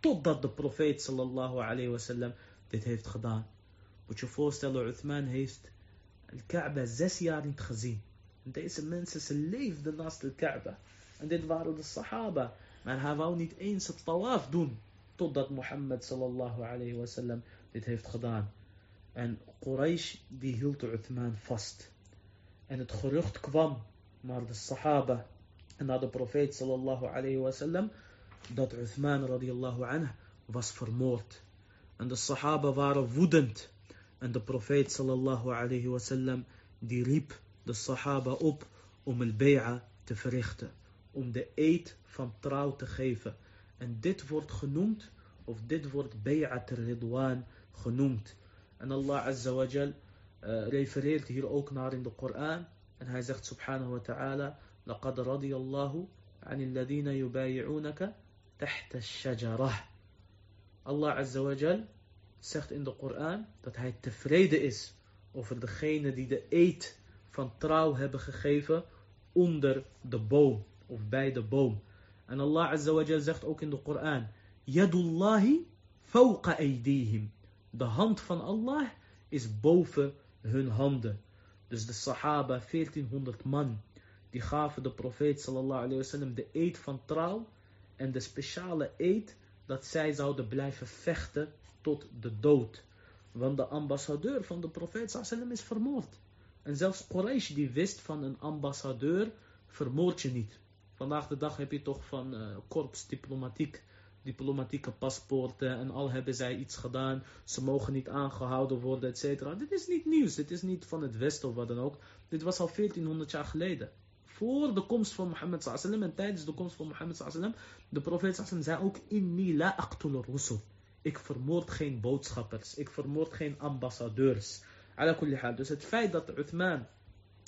totdat de profeet sallallahu alayhi wasallam dit heeft gedaan. Moet je voorstellen, Uthman heeft Al-Kaaba zes jaar niet gezien. Deze mensen, ze leefden naast de Kaaba. En dit waren de Sahaba. Maar hij wou niet eens het tawaf doen. Totdat Mohammed sallallahu alayhi wasallam dit heeft gedaan. En Quraysh die hield Uthman vast. En het gerucht kwam naar de Sahaba naar de profeet sallallahu alayhi wasallam dat Uthman radiallahu anhu was vermoord. En de Sahaba waren woedend. En de profeet sallallahu alayhi wasallam die riep de Sahaba op om el bay'a te verrichten. Om de eed van trouw te geven. En dit wordt genoemd, of dit wordt bay'at ridwan genoemd. En Allah azza wa uh, refereert hier ook naar in de Koran. En hij zegt subhanahu wa ta'ala, لقد رضي الله عن الذين يبايعونك تحت الشجرة. Allah azza wa jal zegt in de Koran dat hij tevreden is over degene die de eed van trouw hebben gegeven onder de boom of bij de boom. En Allah Azza wa Jal zegt ook in de Koran: Yadullahi fawqa aydihim. De hand van Allah is boven hun handen. Dus de Sahaba, 1400 man, die gaven de profeet sallallahu de eed van trouw en de speciale eed dat zij zouden blijven vechten tot de dood. Want de ambassadeur van de profeet sallallahu is vermoord. En zelfs Quraysh die wist van een ambassadeur vermoord je niet. Vandaag de dag heb je toch van uh, korps diplomatiek, diplomatieke paspoorten en al hebben zij iets gedaan, ze mogen niet aangehouden worden, et cetera. Dit is niet nieuws, dit is niet van het Westen of wat dan ook. Dit was al 1400 jaar geleden. Voor de komst van Mohammed sallam en tijdens de komst van Mohammed sallam, de profeet sallam zei ook, inni la aqtul rusul. Ik vermoord geen boodschappers, ik vermoord geen ambassadeurs. Dus het feit dat Uthman,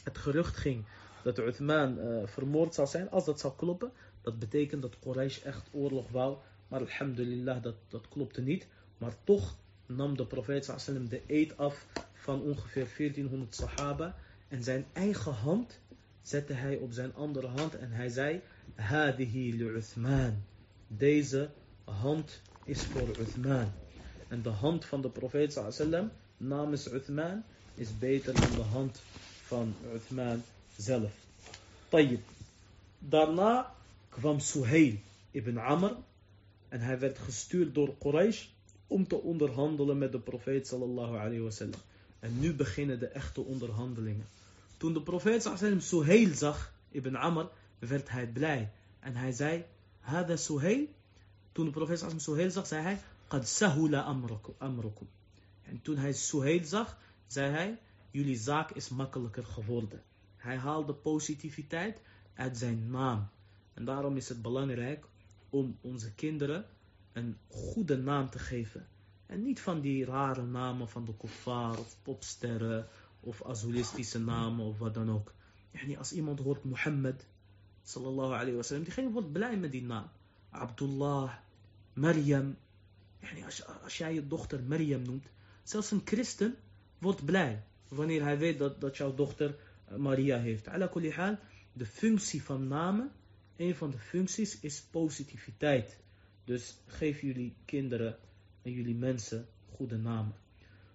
het gerucht ging dat Uthman uh, vermoord zal zijn, als dat zal kloppen, dat betekent dat Quraysh echt oorlog wou. Maar alhamdulillah, dat, dat klopte niet. Maar toch nam de profeet sallam de eed af van ongeveer 1400 sahaba. En zijn eigen hand zette hij op zijn andere hand en hij zei, Hadihi Uthman. Deze hand is voor Uthman. En de hand van de profeet sallam namens Uthman is beter dan de hand van Uthman zelf. Tayyib. Daarna kwam Suhail ibn Amr en hij werd gestuurd door Quraysh om te onderhandelen met de profeet sallallahu alayhi wasallam. En nu beginnen de echte onderhandelingen. Toen de profeet sallallahu Suhail zag, ibn Amr, werd hij blij. En hij zei, Hada Suhail. Toen de profeet sallallahu Suhail zag, zei hij, Qad sahula amrukum. En toen hij Suhail zag, zei hij, jullie zaak is makkelijker geworden. Hij haalde positiviteit uit zijn naam. En daarom is het belangrijk om onze kinderen een goede naam te geven. En niet van die rare namen van de kuffar of popsterren of azulistische namen of wat dan ook. Als iemand hoort Mohammed, sallallahu alayhi wasallam, diegene wordt blij met die naam. Abdullah, Maryam. Yani als, jij je dochter Maryam noemt, zelfs een christen wordt blij wanneer hij weet dat, dat jouw dochter eh, Maria heeft. De functie van namen, een van de functies is positiviteit. Dus geef jullie kinderen en jullie mensen goede namen.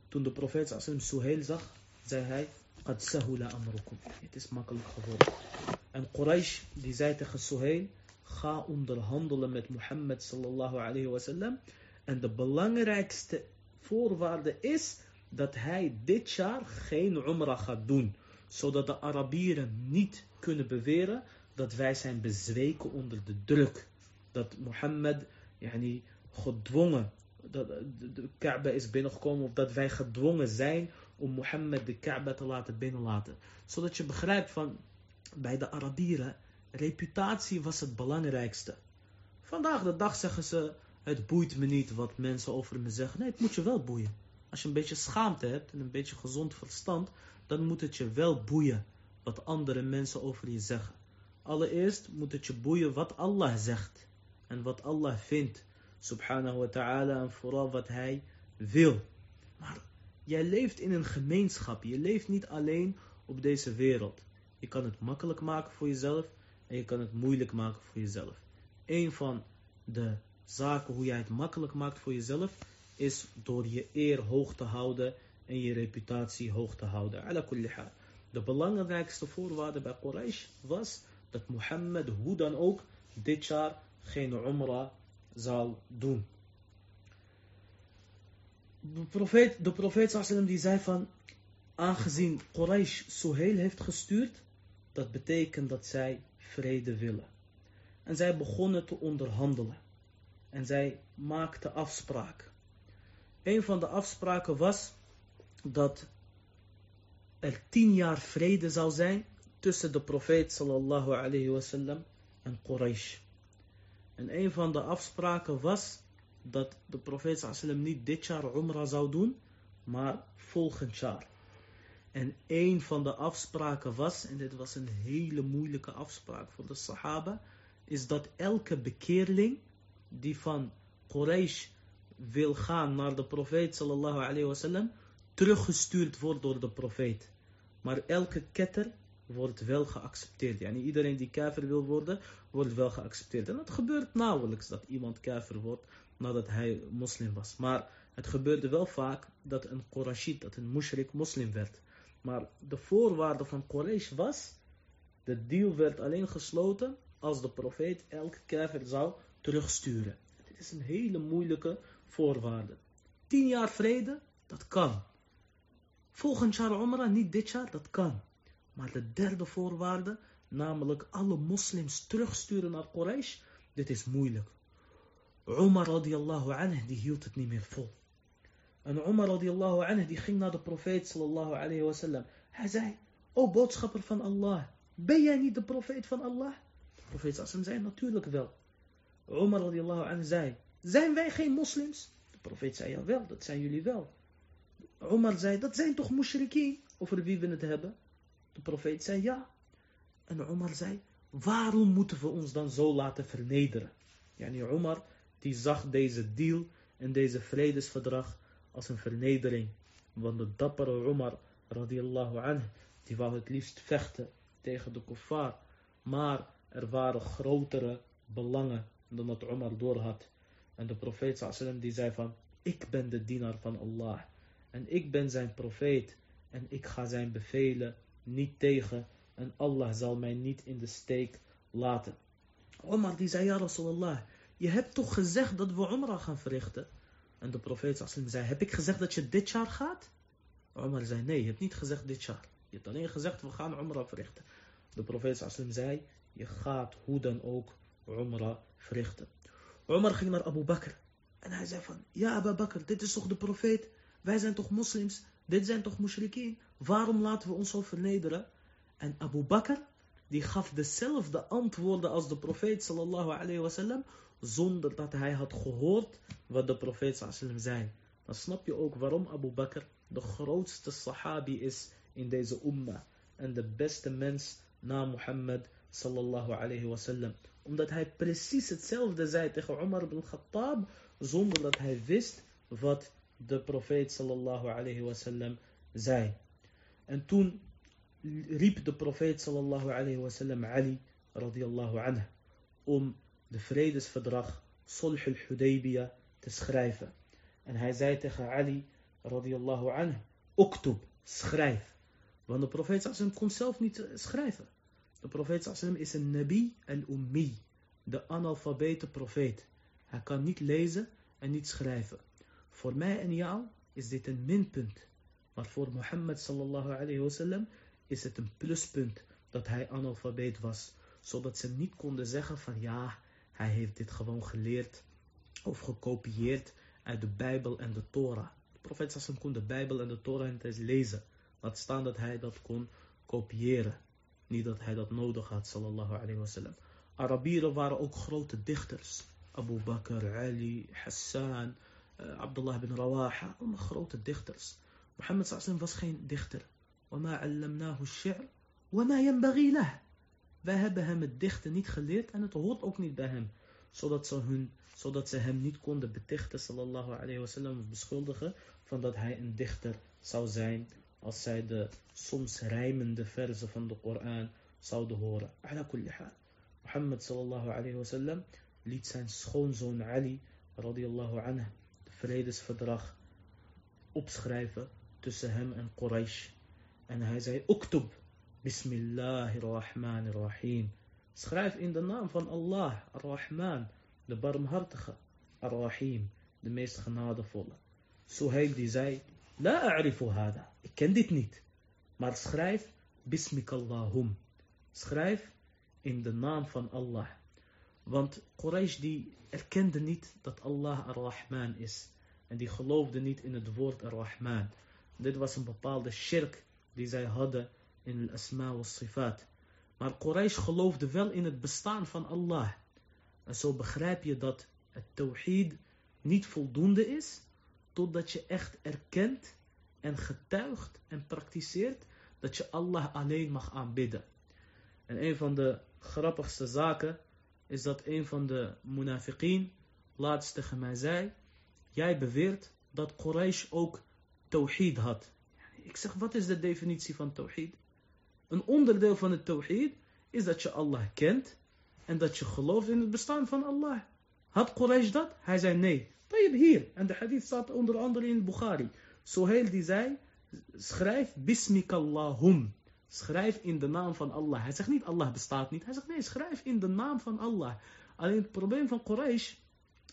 Toen de profeet Sallam Suhail zag, zei hij, Qad sahula amrukum. Het is makkelijk geworden. En Quraysh, die zei tegen Suhail, ga onderhandelen met Mohammed sallallahu alayhi wasallam. En de belangrijkste voorwaarde is dat hij dit jaar geen Umrah gaat doen. Zodat de Arabieren niet kunnen beweren dat wij zijn bezweken onder de druk. Dat Mohammed yani, gedwongen, dat de Kaaba is binnengekomen. Of dat wij gedwongen zijn om Mohammed de Kaaba te laten binnenlaten. Zodat je begrijpt van bij de Arabieren, reputatie was het belangrijkste. Vandaag de dag zeggen ze, het boeit me niet wat mensen over me zeggen. Nee, het moet je wel boeien. Als je een beetje schaamte hebt en een beetje gezond verstand, dan moet het je wel boeien wat andere mensen over je zeggen. Allereerst moet het je boeien wat Allah zegt en wat Allah vindt, subhanahu wa ta'ala, en vooral wat Hij wil. Maar jij leeft in een gemeenschap, je leeft niet alleen op deze wereld. Je kan het makkelijk maken voor jezelf en je kan het moeilijk maken voor jezelf. Een van de zaken hoe jij het makkelijk maakt voor jezelf is door je eer hoog te houden en je reputatie hoog te houden. Ala De belangrijkste voorwaarde bij Quraysh was dat Mohammed hoe dan ook dit jaar geen Umrah zou doen. De profeet, de profeet sallam die zei van, aangezien Quraysh Suhail heeft gestuurd, dat betekent dat zij vrede willen. En zij begonnen te onderhandelen. En zij maakten afspraken. Een van de afspraken was dat er tien jaar vrede zou zijn tussen de profeet sallallahu alayhi wasallam en Quraysh. En een van de afspraken was dat de profeet sallam niet dit jaar Umrah zou doen, maar volgend jaar. En een van de afspraken was, en dit was een hele moeilijke afspraak voor de Sahaba, is dat elke bekeerling die van Quraysh wil gaan naar de profeet sallallahu alayhi wasallam, teruggestuurd wordt door de profeet. Maar elke ketter wordt wel geaccepteerd. Yani iedereen die kafir wil worden, wordt wel geaccepteerd. En het gebeurt nauwelijks dat iemand kafir wordt nadat hij moslim was. Maar het gebeurde wel vaak dat een Qurashid, dat een mushrik moslim werd. Maar de voorwaarde van Quraysh was, de deal werd alleen gesloten als de profeet elke kafir zou terugsturen. Dit is een hele moeilijke voorwaarde. Tien jaar vrede, dat kan. Volgend jaar Umrah, niet dit jaar, dat kan. Maar de derde voorwaarde, namelijk alle moslims terugsturen naar Quraysh, dit is moeilijk. Umar radiallahu anhu, die hield het niet meer vol. En Umar radiallahu anhu, die ging naar de profeet sallallahu alayhi wasallam. Hij zei, o boodschapper van Allah, ben jij niet de profeet van Allah? De profeet sallam zei, natuurlijk wel. Umar radiallahu anhu zei, zijn wij geen moslims? De profeet zei, ja wel, dat zijn jullie wel. Umar zei, dat zijn toch mushrikeen, over wie we het hebben? De profeet zei, ja. En Umar zei, waarom moeten we ons dan zo laten vernederen? Yani Umar, die zag deze deal en deze vredesverdrag als een vernedering. Want de dappere Umar, radiallahu anhu, die wou het liefst vechten tegen de kuffar. Maar er waren grotere belangen dan dat Umar doorhad. En de profeet sallam die zei van, ik ben de dienaar van Allah. En ik ben zijn profeet. En ik ga zijn bevelen niet tegen. En Allah zal mij niet in de steek laten. Omar die zei, ja Rasulallah, je hebt toch gezegd dat we Umrah gaan verrichten? En de profeet zei, heb ik gezegd dat je dit jaar gaat? Omar zei, nee, je hebt niet gezegd dit jaar. Je hebt alleen gezegd, we gaan Umrah verrichten. De profeet zei, je gaat hoe dan ook Umrah verrichten. Omar ging naar Abu Bakr. En hij zei van, ja Abu Bakr, dit is toch de profeet? Wij zijn toch moslims? Dit zijn toch mushrikeen? Waarom laten we ons zo vernederen? En Abu Bakr, die gaf dezelfde antwoorden als de profeet sallallahu alayhi wasallam, zonder dat hij had gehoord wat de profeet sallallahu zei. Dan snap je ook waarom Abu Bakr de grootste sahabi is in deze umma. En de beste mens na Mohammed sallallahu alayhi wasallam. Omdat hij precies hetzelfde zei tegen Umar ibn Khattab, zonder dat hij wist wat de profeet sallallahu alayhi wasallam zei. En toen riep de profeet sallallahu alayhi wasallam Ali radiyallahu anhu om de vredesverdrag Sulh al-Hudaybiyah te schrijven. En hij zei tegen Ali radiyallahu anhu, oktub, schrijf. Want de profeet sallallahu kon zelf niet schrijven. De profeet sallam is een nabi al-ummi, de analfabete profeet. Hij kan niet lezen en niet schrijven. Voor mij en jou is dit een minpunt. Maar voor Mohammed sallallahu alayhi wasallam is het een pluspunt dat hij analfabeet was. Zodat ze niet konden zeggen van ja, hij heeft dit gewoon geleerd of gekopieerd uit de Bijbel en de Torah. De profeet sallam kon de Bijbel en de Torah niet eens lezen. Laat staan dat hij dat kon kopiëren. Niet dat hij dat nodig had, sallallahu alayhi wasallam. Arabieren waren ook grote dichters. Abu Bakr, Ali, Hassan, uh, Abdullah bin Rawaha, allemaal grote dichters. Mohammed sallam was geen dichter. وَمَا عَلَّمْنَاهُ الشِّعْرِ وَمَا يَنْبَغِي لَهُ wij hebben hem het dichten niet geleerd en het hoort ook niet bij hem. Zodat ze, hun, zodat ze hem niet konden betichten, sallallahu alayhi wasallam, of beschuldigen van dat hij een dichter zou zijn als zij de soms rijmende verzen van de Koran zouden horen. Ala. Mohammed sallallahu alayhi wa sallam liet zijn schoonzoon Ali radiyallahu anhu de vredesverdrag opschrijven tussen hem en Quraysh. En hij zei, oktub, Bismillahirrahmanirrahim. Schrijf in de naam van Allah, Ar-Rahman, de barmhartige, Ar-Rahim, de meest genadevolle. Suhail die zei, La a'rifu hada, ik ken dit niet. Maar schrijf Bismikallahum. Schrijf in de naam van Allah. Want Quraysh die erkende niet dat Allah Ar-Rahman is. En die geloofde niet in het woord Ar-Rahman. Dit was een bepaalde shirk die zij hadden in al-asma wa sifat. Maar Quraysh geloofde wel in het bestaan van Allah. En zo begrijp je dat het tawhid niet voldoende is, totdat je echt erkent en getuigt en praktiseert dat je Allah alleen mag aanbidden. En een van de grappigste zaken is dat een van de munafiqeen laatst tegen mij zei, jij beweert dat Quraysh ook tawhid had. Ik zeg, wat is de definitie van tawhid? Een onderdeel van het tawhid is dat je Allah kent en dat je gelooft in het bestaan van Allah. Had Quraysh dat? Hij zei nee. Tayyib hier. En de hadith staat onder andere in Bukhari. Sohail die zei, schrijf bismikallahum. Schrijf in de naam van Allah. Hij zegt niet Allah bestaat niet. Hij zegt nee, schrijf in de naam van Allah. Alleen het probleem van Quraysh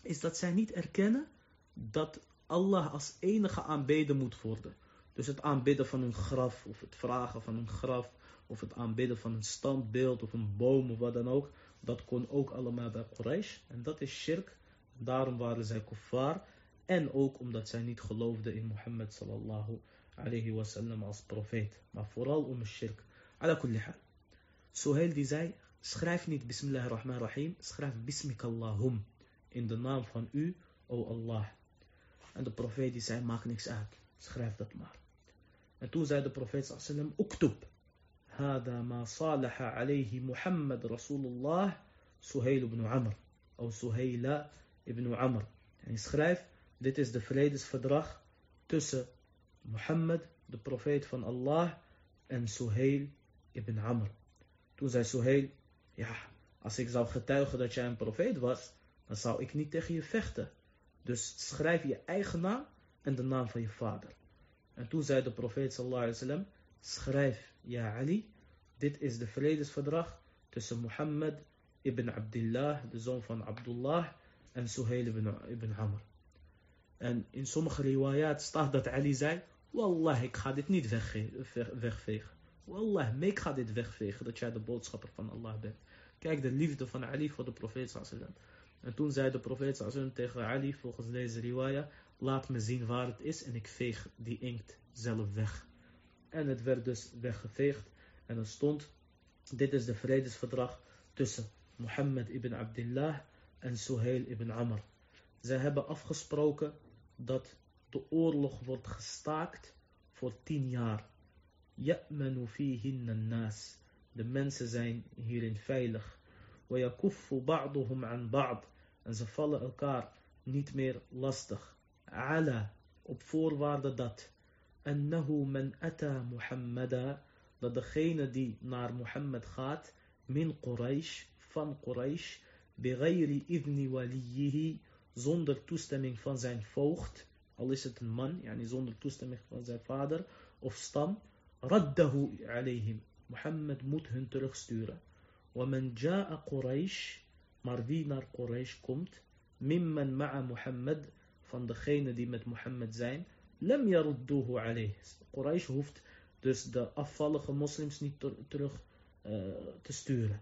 is dat zij niet erkennen dat Allah als enige aanbeden moet worden. Dus het aanbidden van een graf, of het vragen van een graf, of het aanbidden van een standbeeld, of een boom, of wat dan ook. Dat kon ook allemaal bij Quraysh. En dat is shirk. Daarom waren zij kuffar. En ook omdat zij niet geloofden in Mohammed sallallahu alayhi wasallam als profeet. Maar vooral om shirk. Ala kulli hal. Die zei, schrijf niet bismillahirrahmanirrahim, schrijf bismikallahum. In de naam van u, o Allah. En de profeet die zei, maakt niks uit. Schrijf dat maar. En toen zei de profeet sallam, uktub. هذا ما صالح عليه محمد رسول الله سهيل بن عمر أو سهيل ibn Amr. En je schrijft, dit is de vredesverdrag tussen Mohammed, de profeet van Allah, en Suhail ibn Amr. Toen zei Suhail, ja, als ik zou getuigen dat jij een profeet was, dan zou ik niet tegen je vechten. Dus schrijf je eigen naam en de naam van je vader. En toen zei de profeet sallallahu alaihi wasallam, schrijf, ja Ali, dit is de vredesverdrag tussen Mohammed ibn Abdullah, de zoon van Abdullah, en Suhail ibn, ibn Amr. En in sommige riwayat staat dat Ali zei, Wallah, ik ga dit niet wegvegen. Wallah, ik ga dit wegvegen, dat jij de boodschapper van Allah bent. Kijk, de liefde van Ali voor de profeet sallallahu En toen zei de profeet sallallahu tegen Ali, volgens deze riwaya, laat me zien waar het is en ik veeg die inkt zelf weg. En het werd dus weggeveegd en er stond, dit is de vredesverdrag tussen Mohammed ibn Abdullah en Suhail ibn Amr. Zij hebben afgesproken dat de oorlog wordt gestaakt voor tien jaar. Ya'manu fihinna nas. De mensen zijn hierin veilig. وَيَكُفُّ بَعْضُهُمْ عَنْ بَعْض En ze vallen elkaar niet meer lastig. Ala, op voorwaarde dat. أنه من أتى محمدا dat degene die naar Mohammed gaat min Quraysh, van Quraysh بغير إذن وليه zonder toestemming van zijn voogd al is het een man, yani zonder toestemming van zijn vader of stam raddahu alayhim Mohammed moet hun terugsturen ومن جاء قريش maar wie naar Quraysh komt mimman ma'a Mohammed van degene die met Mohammed zijn lam yarudduhu alayh Quraysh hoeft dus de afvallige moslims niet terug uh, te sturen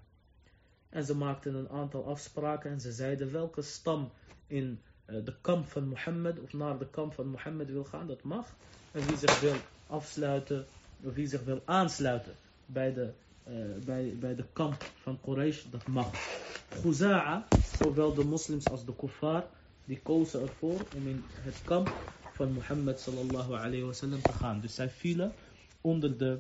en ze maakten een aantal afspraken en ze zeiden welke stam in uh, de kamp van Mohammed of naar de kamp van Mohammed wil gaan, dat mag. En wie zich wil afsluiten, of wie zich wil aansluiten bij de, uh, bij, bij de kamp van Quraysh, dat mag. Khuza'a, zowel de moslims als de kuffar, die kozen ervoor om in het kamp van Mohammed sallallahu alayhi wasallam te gaan. Dus zij vielen onder de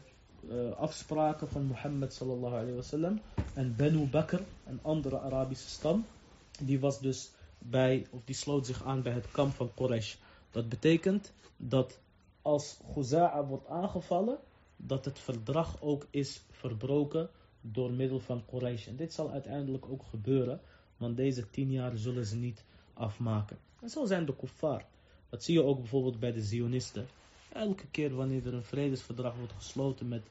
uh, afspraken van Mohammed sallallahu alayhi wasallam. En Banu Bakr, een andere Arabische stam, die was dus bij, of die sloot zich aan bij het kamp van Quraysh. Dat betekent dat als Khuza'a wordt aangevallen, dat het verdrag ook is verbroken door middel van Quraysh. En dit zal uiteindelijk ook gebeuren, want deze tien jaar zullen ze niet afmaken. En zo zijn de kuffar. Dat zie je ook bijvoorbeeld bij de Zionisten. Elke keer wanneer er een vredesverdrag wordt gesloten met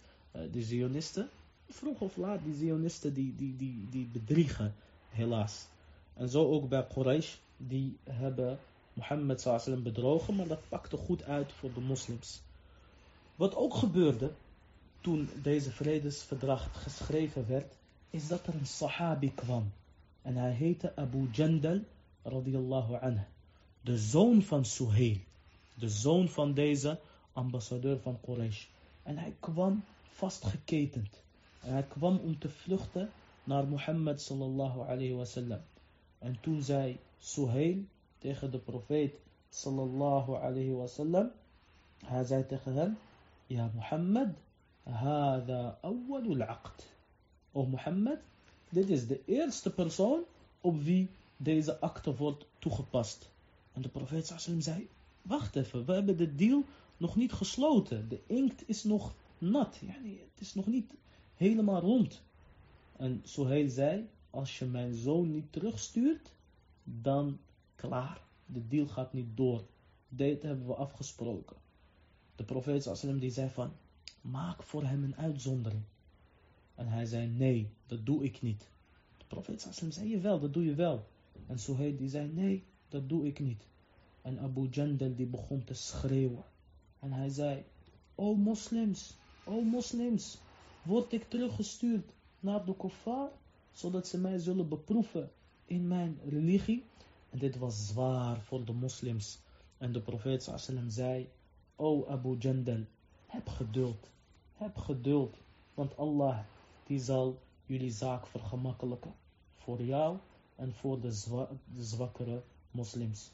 de Zionisten, vroeg of laat, die Zionisten die, die, die, die bedriegen, helaas. En zo ook bij Quraysh, die hebben Mohammed sallam bedrogen, maar dat pakte goed uit voor de moslims. Wat ook gebeurde toen deze vredesverdrag geschreven werd, is dat er een sahabi kwam. En hij heette Abu Jandal radiyallahu anhu. De zoon van Suhail. De zoon van deze ambassadeur van Quraysh. En hij kwam vastgeketend. En hij kwam om te vluchten naar Mohammed sallallahu alayhi wasallam. En toen zei Suhail tegen de profeet sallallahu alayhi wasallam. Hij zei tegen hem, Ja Mohammed, hada awwalul aqd. O Mohammed, dit is de eerste persoon op wie deze akte wordt toegepast. En de profeet sallam zei, wacht even, we hebben de deal nog niet gesloten. De inkt is nog nat. Het is nog niet helemaal rond. En Suhail zei, als je mijn zoon niet terugstuurt, dan klaar. De deal gaat niet door. Dit hebben we afgesproken. De profeet sallam die zei van, maak voor hem een uitzondering. En hij zei, nee, dat doe ik niet. De profeet sallam zei, je wel, dat doe je wel. En Suhail die zei, nee, dat doe ik niet. En Abu Jandal die begon te schreeuwen. En hij zei, o moslims, o moslims, word ik teruggestuurd naar de kuffar, zodat ze mij zullen beproeven in mijn religie. En dit was zwaar voor de moslims. En de profeet sallam zei, O Abu Jandal, heb geduld, heb geduld, want Allah die zal jullie zaak vergemakkelijken. Voor jou en voor de, zwa de zwakkere moslims.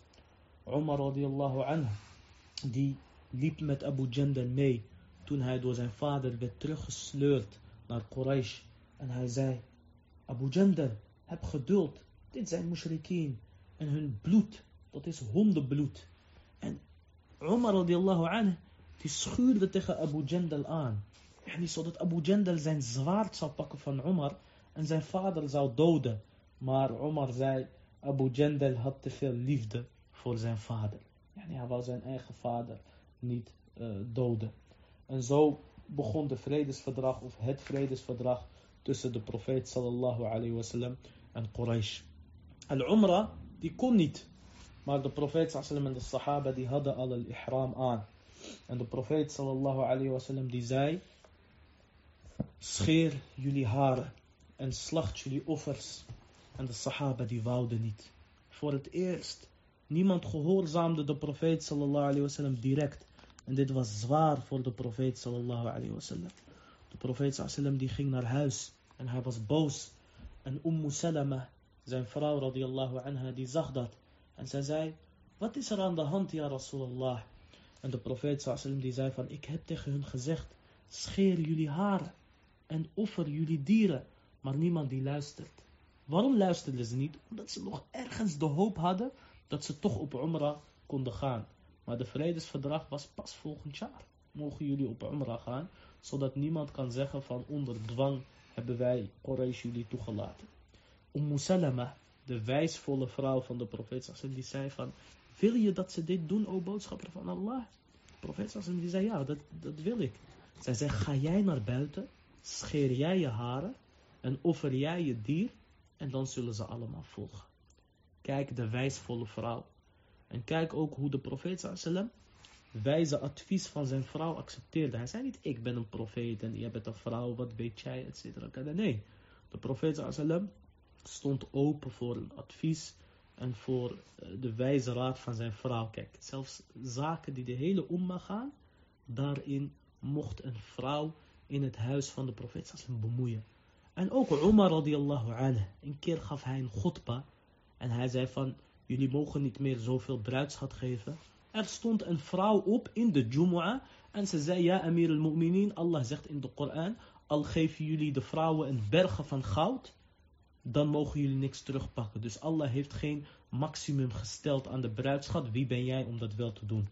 Umar radiallahu anhu, die liep met Abu Jandal mee toen hij door zijn vader werd teruggesleurd naar Quraysh. En hij zei, Abu Jandal, heb geduld, dit zijn mushrikeen. En hun bloed, dat is hondenbloed. En Umar radiallahu anhu, die schuurde tegen Abu Jandal aan. Yani, zodat Abu Jandal zijn zwaard zou pakken van Umar en zijn vader zou doden. Maar Umar zei, Abu Jandal had te veel liefde voor zijn vader. Yani, hij wou zijn eigen vader niet uh, doden. En zo begon de vredesverdrag of het vredesverdrag tussen de profeet sallallahu alayhi wasallam en Quraysh. Al-Umrah, die kon niet. Maar de profeet sallallahu en de sahaba die hadden al al-ihram aan. En de profeet sallallahu alayhi wasallam die zei, scheer jullie haren en slacht jullie offers. En de sahaba die wouden niet. Voor het eerst, niemand gehoorzaamde de profeet sallallahu alayhi wasallam direct. En dit was zwaar voor de profeet sallallahu alayhi wasallam. De profeet sallallahu die ging naar huis en hij was boos. En Ummu Salama, zijn vrouw radiallahu anha, die zag dat. En zij zei, wat is er aan de hand, ja Rasulallah? En de profeet sallallahu die zei van, ik heb tegen hun gezegd, scheer jullie haren en offer jullie dieren. Maar niemand die luistert. Waarom luisterden ze niet? Omdat ze nog ergens de hoop hadden dat ze toch op Umrah konden gaan. Maar de vredesverdrag was pas volgend jaar. Mogen jullie op Umrah gaan, zodat niemand kan zeggen van onder dwang hebben wij Quraysh jullie toegelaten. Umm Salama, de wijsvolle vrouw van de profeet Sassim, die zei van, wil je dat ze dit doen, o boodschapper van Allah? De profeet Sassim, die zei, ja, dat, dat wil ik. Zij zei, ga jij naar buiten, scheer jij je haren en offer jij je dier en dan zullen ze allemaal volgen. Kijk, de wijsvolle vrouw. En kijk ook hoe de profeet sallam wijze advies van zijn vrouw accepteerde. Hij zei niet, ik ben een profeet en jij bent een vrouw, wat weet jij, et cetera. Nee, de profeet sallam stond open voor een advies en voor eh, de wijze raad van zijn vrouw. Kijk, zelfs zaken die de hele umma gaan, daarin mocht een vrouw in het huis van de profeet sallam bemoeien. En ook Umar radiallahu anhu, een keer gaf hij een godpa en hij zei van, jullie mogen niet meer zoveel bruidschat geven. Er stond een vrouw op in de Jumu'ah en ze zei, ja Amir al-Mu'minin, Allah zegt in de Koran, al geven jullie de vrouwen een bergen van goud, dan mogen jullie niks terugpakken. Dus Allah heeft geen maximum gesteld aan de bruidschat. Wie ben jij om dat wel te doen?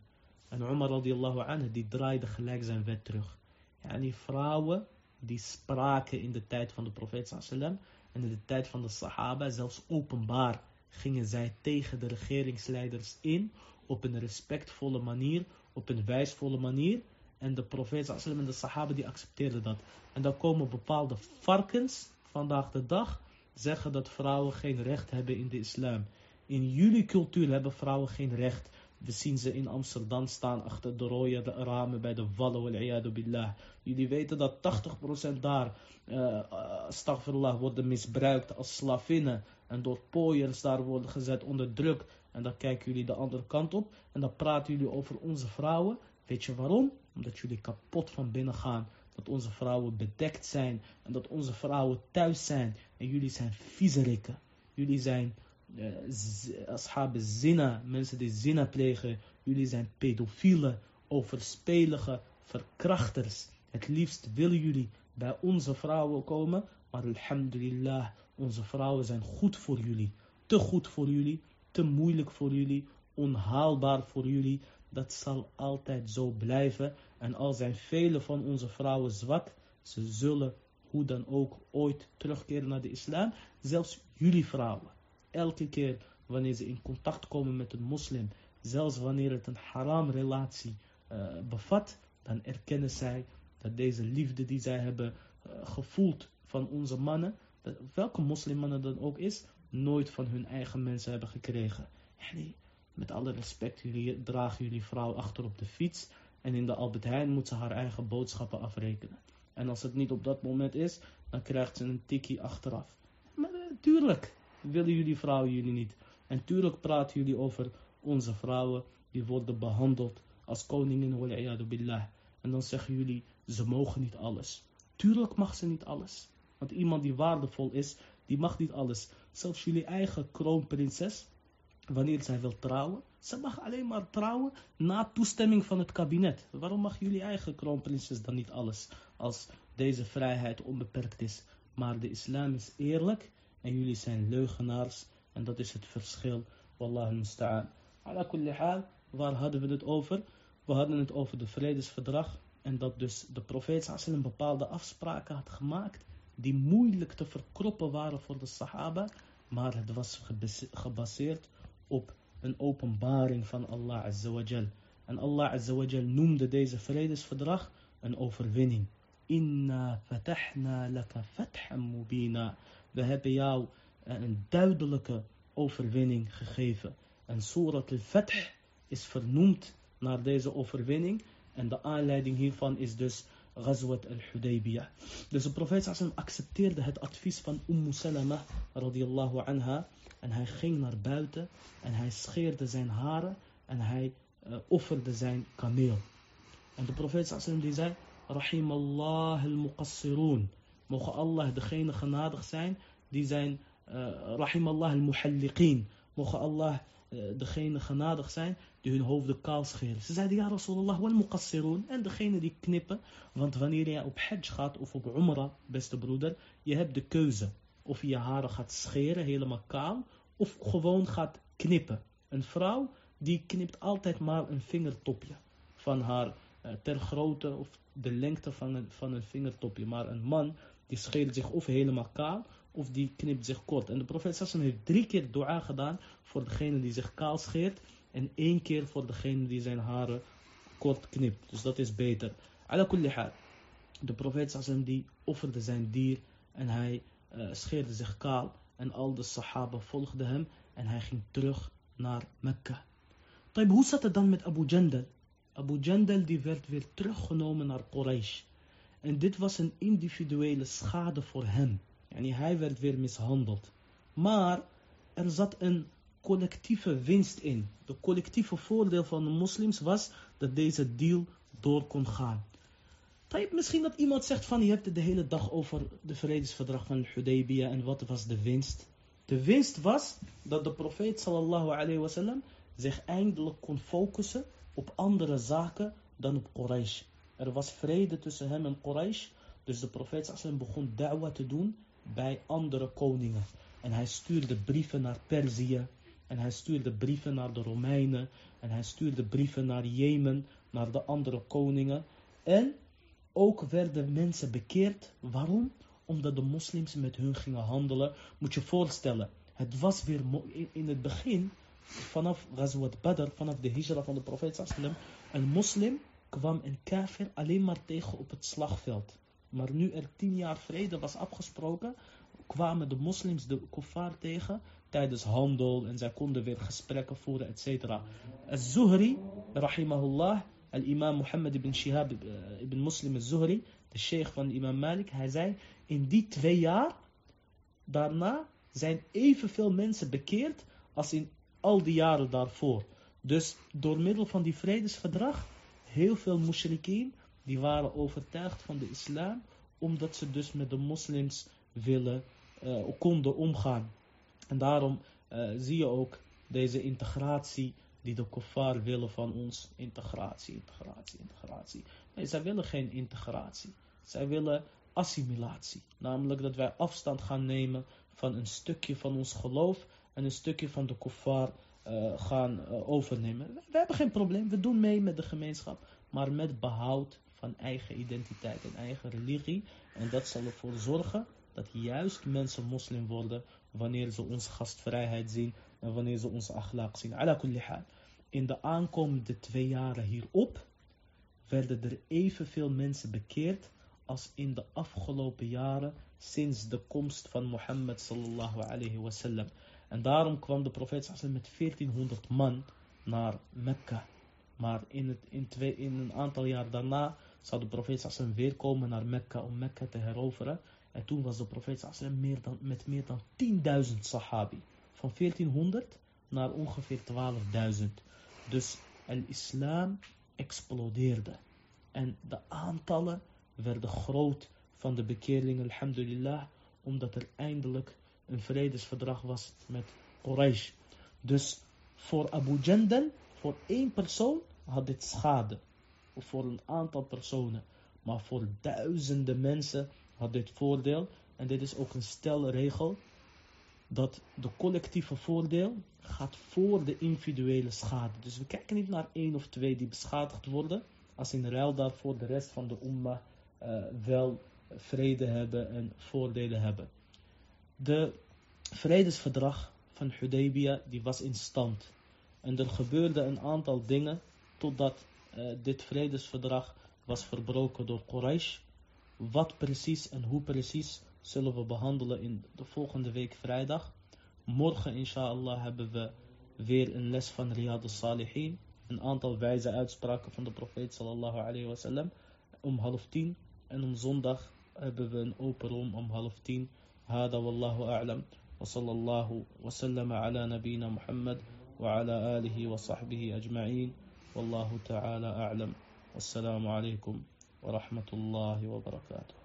En Umar radiallahu anhu, die draaide gelijk zijn wet terug. Ja, en die vrouwen, die spraken in de tijd van de profeet sallam en in de tijd van de sahaba, zelfs openbaar gingen zij tegen de regeringsleiders in op een respectvolle manier, op een wijsvolle manier. En de profeet sallam en de sahaba die accepteerden dat. En dan komen bepaalde varkens vandaag de dag zeggen dat vrouwen geen recht hebben in de islam. In jullie cultuur hebben vrouwen geen recht. We zien ze in Amsterdam staan achter de rode ramen bij de wallen, wal billah. Jullie weten dat 80% daar, uh, worden misbruikt als slavinnen. En door pooiers daar worden gezet onder druk. En dan kijken jullie de andere kant op. En dan praten jullie over onze vrouwen. Weet je waarom? Omdat jullie kapot van binnen gaan. Dat onze vrouwen bedekt zijn. En dat onze vrouwen thuis zijn. En jullie zijn viezerikken. Jullie zijn uh, ashaben zina. Mensen die zina plegen. Jullie zijn pedofielen. Overspelige verkrachters. Het liefst willen jullie bij onze vrouwen komen. Maar alhamdulillah, onze vrouwen zijn goed voor jullie. Te goed voor jullie. Te moeilijk voor jullie. Onhaalbaar voor jullie. Dat zal altijd zo blijven. En al zijn vele van onze vrouwen zwak, ze zullen hoe dan ook ooit terugkeren naar de islam. Zelfs jullie vrouwen. Elke keer wanneer ze in contact komen met een moslim, zelfs wanneer het een haram relatie uh, bevat, dan erkennen zij dat deze liefde die zij hebben uh, gevoeld van onze mannen, welke moslimmannen dan ook is, nooit van hun eigen mensen hebben gekregen. Yani, met alle respect, jullie dragen jullie vrouw achter op de fiets. En in de Albert Heijn moet ze haar eigen boodschappen afrekenen. En als het niet op dat moment is, dan krijgt ze een tikkie achteraf. Maar uh, tuurlijk willen jullie vrouwen jullie niet. En tuurlijk praten jullie over onze vrouwen die worden behandeld als koningin billah. En dan zeggen jullie, ze mogen niet alles. Tuurlijk mag ze niet alles. Want iemand die waardevol is, die mag niet alles. Zelfs jullie eigen kroonprinses, wanneer zij wil trouwen, ze mag alleen maar trouwen na toestemming van het kabinet. Waarom mag jullie eigen kroonprinses dan niet alles? Als deze vrijheid onbeperkt is. Maar de islam is eerlijk en jullie zijn leugenaars. En dat is het verschil. Wallahu musta'an. Ala kulli waar hadden we het over? We hadden het over de vredesverdrag. En dat dus de profeet een bepaalde afspraken had gemaakt. Die moeilijk te verkroppen waren voor de sahaba. Maar het was gebaseerd op een openbaring van Allah Azawajal. En Allah Azawajal noemde deze vredesverdrag een overwinning. Inna fatahna laka fathan mubina. We hebben jou een duidelijke overwinning gegeven. En Surat al-Fath is vernoemd naar deze overwinning. En de aanleiding hiervan is dus Ghazwat al-Hudaybiyah. Dus de profeet sallam accepteerde het advies van Umm Salama radiyallahu anha. En hij ging naar buiten en hij scheerde zijn haren en hij uh, offerde zijn kameel. En de profeet sallam die zei, al-muqassirun. Mogen Allah degene genadig zijn die zijn, uh, Rahimallah al-muhalliqin. Mogen Allah uh, degene genadig zijn die hun hoofden kaal scheren. Ze zeiden, ja Rasulullah, wal muqassirun. En degene die knippen. Want wanneer je op hajj gaat of op umrah, beste broeder, je hebt de keuze. Of je je haren gaat scheren, helemaal kaal, of gewoon gaat knippen. Een vrouw, die knipt altijd maar een vingertopje van haar uh, ter grootte of de lengte van een, van een vingertopje. Maar een man, die scheert zich of helemaal kaal, of die knipt zich kort. En de profeet Sassan heeft drie keer dua gedaan voor degene die zich kaal scheert. En één keer voor degene die zijn haren kort knipt. Dus dat is beter. Kulli De profeet Sassan die offerde zijn dier en hij uh, scheerde zich kaal. En al de sahaba volgden hem en hij ging terug naar Mekka. Hoe zat het dan met Abu Jandal? Abu Jandal die werd weer teruggenomen naar Quraysh. En dit was een individuele schade voor hem. Yani hij werd weer mishandeld. Maar er zat een collectieve winst in. De collectieve voordeel van de moslims was dat deze deal door kon gaan. Misschien dat iemand zegt van je hebt het de hele dag over de vredesverdrag van Hudaybiyah en wat was de winst? De winst was dat de profeet sallallahu alayhi wasallam zich eindelijk kon focussen op andere zaken dan op Quraysh. Er was vrede tussen hem en Quraysh, dus de profeet sallallahu begon da'wa te doen bij andere koningen. En hij stuurde brieven naar Perzië, en hij stuurde brieven naar de Romeinen, en hij stuurde brieven naar Jemen, naar de andere koningen. En ook werden mensen bekeerd. Waarom? Omdat de moslims met hun gingen handelen. Moet je voorstellen, het was weer in het begin, vanaf Ghazwat Badr, vanaf de hijra van de profeet sallam, een moslim kwam een kafir alleen maar tegen op het slagveld. Maar nu er tien jaar vrede was afgesproken, kwamen de moslims de kuffar tegen tijdens handel en zij konden weer gesprekken voeren, etc. Al-Zuhri, rahimahullah, al-imam Muhammad ibn Shihab eh, ibn Muslim al-Zuhri, de sheikh van imam Malik, hij zei, in die twee jaar, daarna zijn evenveel mensen bekeerd als in al die jaren daarvoor. Dus door middel van die vredesverdrag, heel veel mushrikeen, die waren overtuigd van de islam, omdat ze dus met de moslims willen, uh, konden omgaan. En daarom uh, zie je ook deze integratie die de kuffar willen van ons. Integratie, integratie, integratie. Nee, zij willen geen integratie. Zij willen assimilatie. Namelijk dat wij afstand gaan nemen van een stukje van ons geloof en een stukje van de kuffar uh, gaan uh, overnemen. We, hebben geen probleem, we doen mee met de gemeenschap, maar met behoud van eigen identiteit en eigen religie. En dat zal ervoor zorgen dat juist mensen moslim worden wanneer ze onze gastvrijheid zien en wanneer ze onze akhlaq zien. Ala. In de aankomende twee jaren hierop werden er evenveel mensen bekeerd als in de afgelopen jaren sinds de komst van Mohammed sallallahu alayhi wasallam. En daarom kwam de profeet met 1400 man naar Mekka. Maar in, het, in, in een aantal jaar daarna zou de profeet weer komen naar Mekka om Mekka te heroveren. En toen was de profeet meer dan, met meer dan 10.000 sahabi. Van 1400 naar ongeveer 12.000. Dus el islam explodeerde. En de aantallen werden groot van de bekeerlingen, alhamdulillah, omdat er eindelijk een vredesverdrag was met Quraysh. Dus voor Abu Jandal, voor één persoon, had dit schade. Of voor een aantal personen. Maar voor duizenden mensen had dit voordeel. En dit is ook een stelregel. Dat de collectieve voordeel gaat voor de individuele schade. Dus we kijken niet naar één of twee die beschadigd worden. Als in ruil daarvoor de rest van de umma uh, wel vrede hebben en voordelen hebben. De vredesverdrag van Hudaybiyah die was in stand. En er gebeurde een aantal dingen totdat uh, dit vredesverdrag was verbroken door Quraysh. Wat precies en hoe precies zullen we behandelen in de volgende week vrijdag. Morgen inshallah hebben we weer een les van Riyad al-Salihin. Een aantal wijze uitspraken van de profeet sallallahu alayhi wa sallam. Om half tien. En om zondag hebben we een open room om half tien. هذا والله أعلم. وصلى الله وسلم على نبينا محمد وعلى آله وصحبه أجمعين. والله تعالى أعلم. والسلام عليكم ورحمة الله وبركاته.